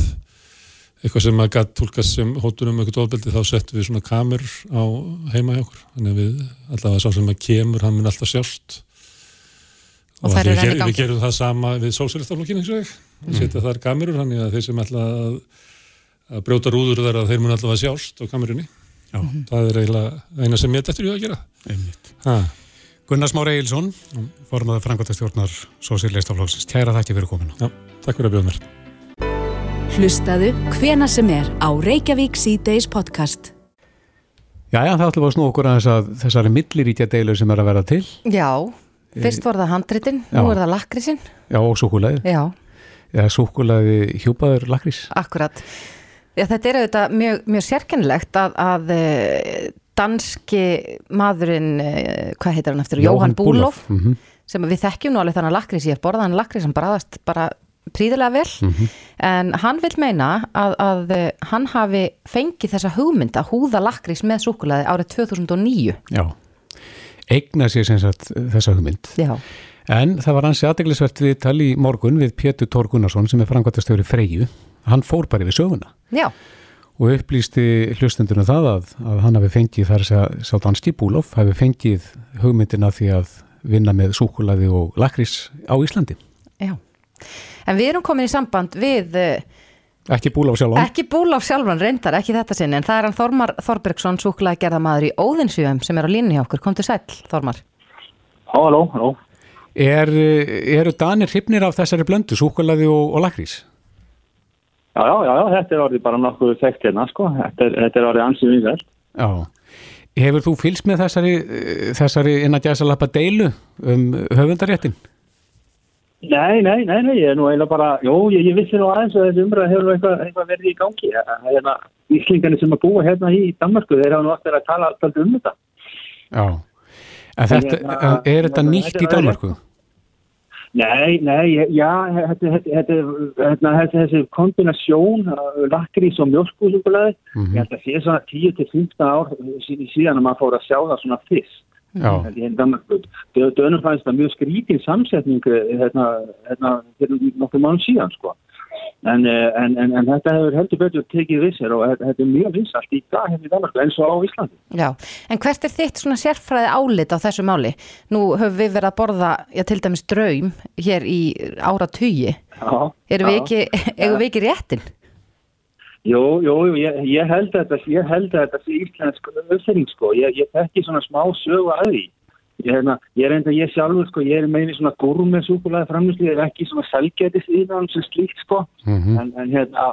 eitthvað sem að gætt tólkast sem hóttunum eitthvað ofbeldi þá settum við svona kamur á heima hjá okkur þannig að við allavega sá sem að kemur hann mun alltaf sjást Og þær við, ger, gangi? við gerum það sama við sósélistaflokkinu eins og ég Mm. setja þar kamerur þannig að þeir sem ætla að, að brjóta rúður þar að þeir mun allavega sjást á kamerunni Já. það er eiginlega eina sem ég eftir í að gera Einmitt. ha. Gunnar Smári Eilsson, formaður Hlustaðu hvena sem er á Reykjavík C-Days podcast. Jæja, það ætlum við að snú okkur aðeins að þessari milliríkja deilu sem er að vera til. Já, fyrst var það handritin, nú Já. er það lakrísin, Já, og súkulæði. já, Já, súkulæði hjúpaður lakrís. akkurat. Já, þetta er auðvitað mjög, mjög sérkennilegt að, að eh, danski maðurinn, eh, hvað heitir hann eftir, Jóhann Búlof, Mm sem við þekkjum nú alveg þannig að lakrís, ég hef borðað hann lakrís sem bræðast bara príðilega vel en hann vil meina að, að eh, hann hafi fengið þessa hugmynd að húða lakrís með súkulaði árið 2009 Já. Eigna sér sem sagt þessa hugmynd. Já, En það var hansi aðdeglisvert við tali í morgun við Pétur Tór Gunnarsson sem er frangotastjóri Freyju. Hann fór bara við söguna já, og upplýsti hlustendunum það að, að hann hafi fengið þar að segja sá danski Búlof hafi fengið hugmyndina því að vinna með súkulaði og lakrís á Íslandi. já En við erum komin í samband við eh, Ekki Búlof sjálfan. ekki Búlof sjálfan reyndar, ekki þetta sinni en það er hann Þormar Þorbergsson, súkulaði gerðamaður í Óðinsjöfum sem er á línni hjá okkur, komdu sæll Þormar Halló, halló. Er, eru Danir hrifnir af þessari blöndu, súkulaði og, og lakrís? Já, já, já, já, þetta er orðið bara nokkuð þekkt hérna, sko. Þetta er, þetta er orðið ansið vinsælt. Já. Hefur þú fylgst með þessari, eh, þessari innan gæsalappa deilu um höfundaréttin? Nei, nei, nei, nei, ég er nú eiginlega bara, jú, ég, ég vissi nú aðeins að þessi umræð hefur eitthvað, eitthvað verið í gangi. Hérna, Íslingarnir sem að búa hérna í Danmarku, þeir hafa nú aftur að tala alltaf um þetta. Já. En þetta, Hérna, er þetta nýtt í þetta er- Danmarku? Nei, nei, já, þetta, þetta, þetta, þetta, þessi, kombinasjón, lakrís og mjölkúsugulaði, Mhm. ég held að sé svona 10-15 ár sí- síðan að maður fór að sjá það svona fyrst. Er hérna Danmarku. Dönum fannst það mjög skrítin samsetning eh, hérna, hérna, fyrir nokkuð mánu síðan, sko. En, eh, en, en, en þetta hefur heldur betur tekið við sér og þetta, er mjög vinsalt í dag hérna í Danmarku eins og á Íslandi. Já, en hvert er þitt svona sérfræði álit á þessu máli? Nú höfum við verið að borða, já, til dæmis draum hér í ára tugi. Já, Erum við ekki, (laughs) eigum við ekki réttin? Jú, jú, ég, ég held að þetta, ég held að þetta sé íslensk uppfinning, sko. Ég, ég þekki svona smá sögu að því. Ég, hérna, ég er enda, ég sjálfur, sko, ég er meini svona gúrmið súkulega framlýsli, ég er ekki svona selgetis íðan sem slíkt, sko. Mhm. En, en hérna,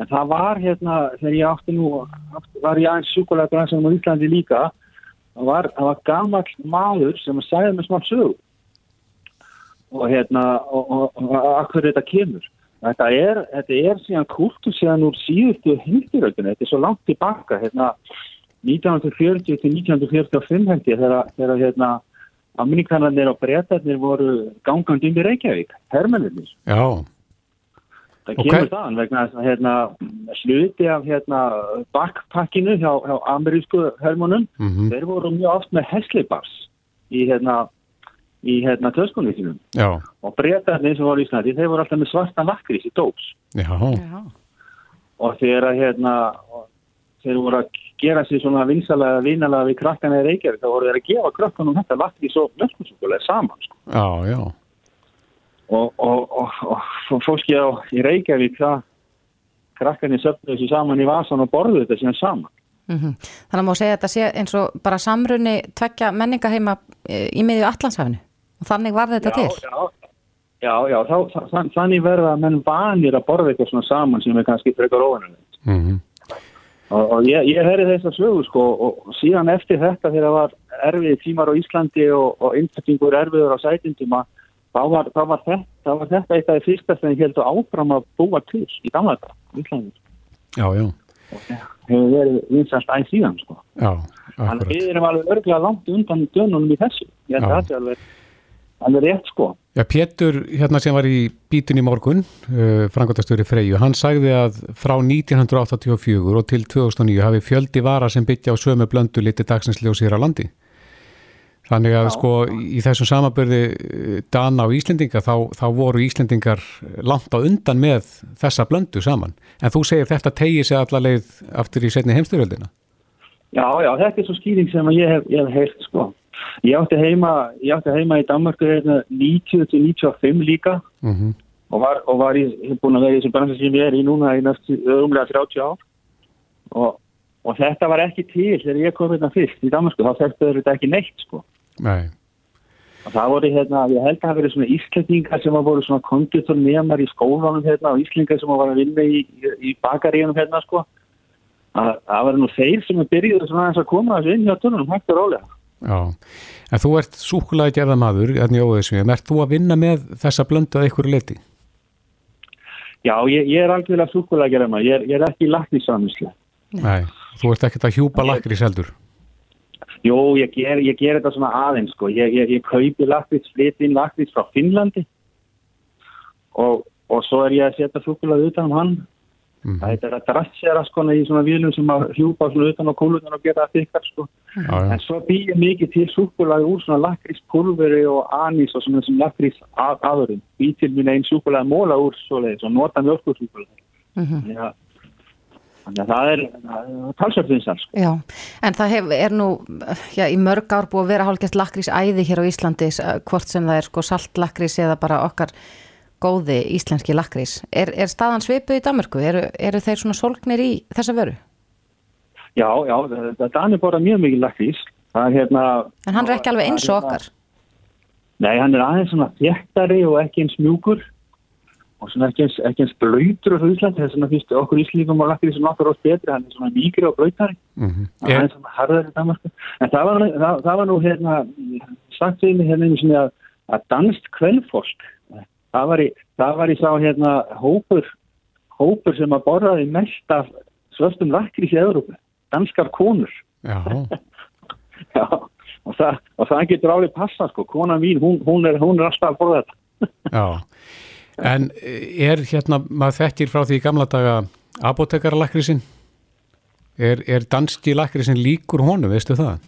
en það var hérna, þegar ég átti nú, átti, var ég aðeins súkulega bransanum á Íslandi líka, það var, það var gamall maður sem sagði með smá sögu. Og hérna, og, og, og, og akkur þetta kemur. Þetta er, þetta er síðan kultur síðan úr síðustu heimstyröldinu, þetta er svo langt tilbaka, hérna 1940 til 1945 held ég þegar, hérna Amerikanarnir og breytarnir voru gangandi um í Reykjavík, hermennir. Já. Það kemur hver- þaðan vegna þess að hérna, sluti af hérna, backpackinu hjá, hjá amerísku hermónum, Mhm. þeir voru mjög oft með hesleibars í hérna, í hérna töskunni sínum Já, og breytarnir sem voru í Íslandi, þeir voru alltaf með svartan lakrís í dós. Já, Já. og þegar að hérna þeir voru að gera sér svona vinsalega, vinalega við krakkana í Reykjavík, þá voru þeir að gefa krakkanum þetta lakrís og mjölkursúkulega saman sko. já, já. og, og, og, og fólki á í Reykjavík það krakkanir söfnu þessu saman í vasan og borðu þetta síðan saman. Mm Þannig að má segja að þetta sé eins og bara samrunni tvekja menningaheima eh, í miðju Allandshafinu og þannig var þetta til. já, já, já þá, þá, þannig verða að menn vanir að borða eitthvað svona saman sem er kannski frekar óvanulegt Mm og, og ég, ég herri þess að sögu sko og síðan eftir þetta þegar það var erfið tímar á Íslandi og, og inntakkingur erfiður á sætindum að þá var, þá, var þetta, þá var þetta eitt af því fyrsta sem ég heldur áfram að búa til í gamla Íslandi. Já, já, hefur verið vinsast æg síðan sko. Já, Þannig að við erum alveg örglega langt undan dönunum í þessu. Ég held Já. að það sé alveg, alveg rétt sko. Já, Pétur, hérna sem var í bítun í morgun, uh, frangotastjóri Freyju, hann sagði að frá 1984 og til 2009 hafi fjöldi vara sem byggja á sömu blöndu liti dagsinsljós hér á landi. Þannig að sko í þessum samabörði Dana og Íslendinga þá, þá voru Íslendingar langt á undan með þessa blöndu saman. En þú segir þetta tegið sig allarleið aftur í setni heimstyrjöldina. Já, já, þetta er svo skýring sem ég hef, hef heyrt sko. Ég átti heima, ég átti heima í Danmarku hérna 90 til 95 líka Mm -hmm. og var, og var í, búin að vera í þessum bransa sem ég er í núna í næstu umlega 30 ár og, og þetta var ekki til þegar ég kom hérna fyrst í Danmarku, þá þekktu þetta ekki neitt sko. Nei, Og það voru hérna, ég held að það verið svona íslendingar sem að voru svona konditor nefnar í skólanum hérna og íslendingar sem var að vinna í, í bakaríunum hérna sko. Að, það var nú þeir sem svona aðeins að koma þessu inn hjá tunnunum, hægt og rólega. Já. En þú ert súkulega gerða maður, hérna óðisvið, ert þú að vinna með þessa blöndu að einhverju leti? Já, ég, ég er algjörlega súkulega gerða maður, ég, er- ég er ekki laknísamislega. Nei, þú ert ekkert að hjúpa lakrís heldur. Jú, ég ger, ég ger þetta svona aðeins sko, ég, ég, ég kaupi lakrís, flyt inn lakrís frá Finnlandi og, og svo er ég að setja súkulega utan um hann. Það heitir að drassera sko í svonavílum sem að hjúpa svona utan á kúlunan og gera það þykkar sko. Já, já. En svo býr ég mikið til súkulega úr svona lakríspulveri og anís og svona þessum lakrís að, aðurum. Býr til mín einn súkulega móla úr svoleiðis og nota mjölkursúkulega. Mhm. Já. Þannig að það er, það er talsvært vinsal sko. Já, en það hef, er nú já, í mörg ár búið að vera hálfgert lakrís æði hér á Íslandi, s- hvort sem það er sko salt lakrís eða bara okkar góði íslenski lakrís. Er, er staðan svipuð í Danmarku? Eru, eru þeir svona sólgnir í þessa vöru? Já, já, það Danir borða mjög mikið lakrís. Er hérna... En hann er ekki alveg eins og er okkar. Nei, hann er aðeins svona þéttari og ekki eins mjúkur og svona ekki eins, ekki eins blöytur á Íslandi. Það er svona fyrst okkur íslíkum og lakrís sem okkur ást betri. Hann er svona mýgri og blöytari. Mm Það er svona harðar í Danmarku. En það var, nú- það, það var nú hérna, sagt við mig hérna einu sinni að, að danst kveldfólk, það var í, það var í sá hérna hópur, hópur sem að borðaði mest af svörstum lakrís í Európa. Danskar konur. Já, (laughs) Já, og það, og það getur alveg passa sko, konan mín, hún, hún, er, hún er alltaf að borða þetta. (laughs) já. En er hérna, maður þekkir frá því gamla daga apotekara lakrísin? Er, er danski lakrísin líkur honum, veistu það?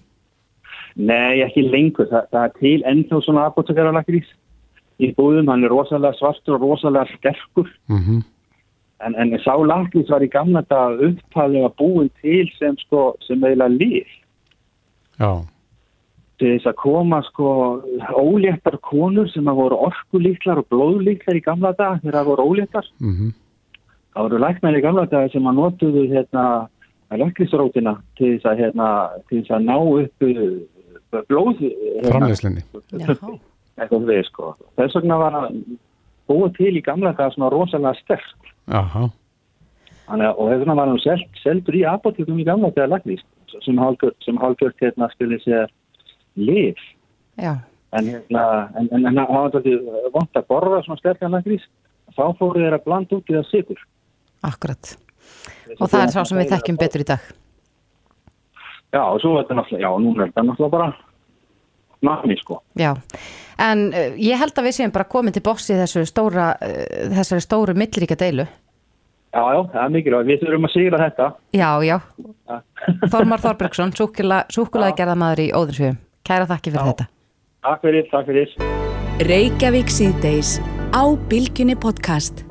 Nei, ekki lengur, það, það er til ennþá svona apotekara lakrís í búðum, hann er rosalega svartur og rosalega sterkur, Mm en, en sá lakrís var í gamla dag upptalega búin til sem sko, sem eiginlega lið. Já, til þess að koma sko óléttar konur sem að voru orkulíklar og blóðlíklar í gamla dag þegar það voru óléttar. mm Það voru læknar í gamla dag sem að notuðu hérna læknisrótina til þess að hérna til þess að ná upp uh, blóð hérna, framleiðslinni. Já, eitthvað við sko. Þess vegna var að búið til í gamla dag svona rosalega sterk. Aha, Þannig að, og þess vegna var hann seld, seldur í apotekum í gamla dag læknis sem hálfgjört hérna skulle sér lif. já, En, hérna, en, en, en það var þetta vant að borða svona sterkan lakrís. Þá fóru þeir að blanda út í það sigur. akkurat. Og það er sá sem við þekkjum betur í dag. Já, og svo er þetta náttúrulega, já, núna er þetta náttúrulega bara nafni, sko. Já, en uh, ég held að við séum bara komin til bossi þessu stóra, uh, þessari stóru milliríka deilu. Já, já, það er mikilvægt. Við þurfum að sigra þetta. Já, já. Þormar (laughs) Þorbergsson, súkulaði gerðamaður í Óðinsvíðum. Kæra þakki fyrir þetta. Takk fyrir, takk fyrir. Reykjavík síðdeis á Bilginni podcast.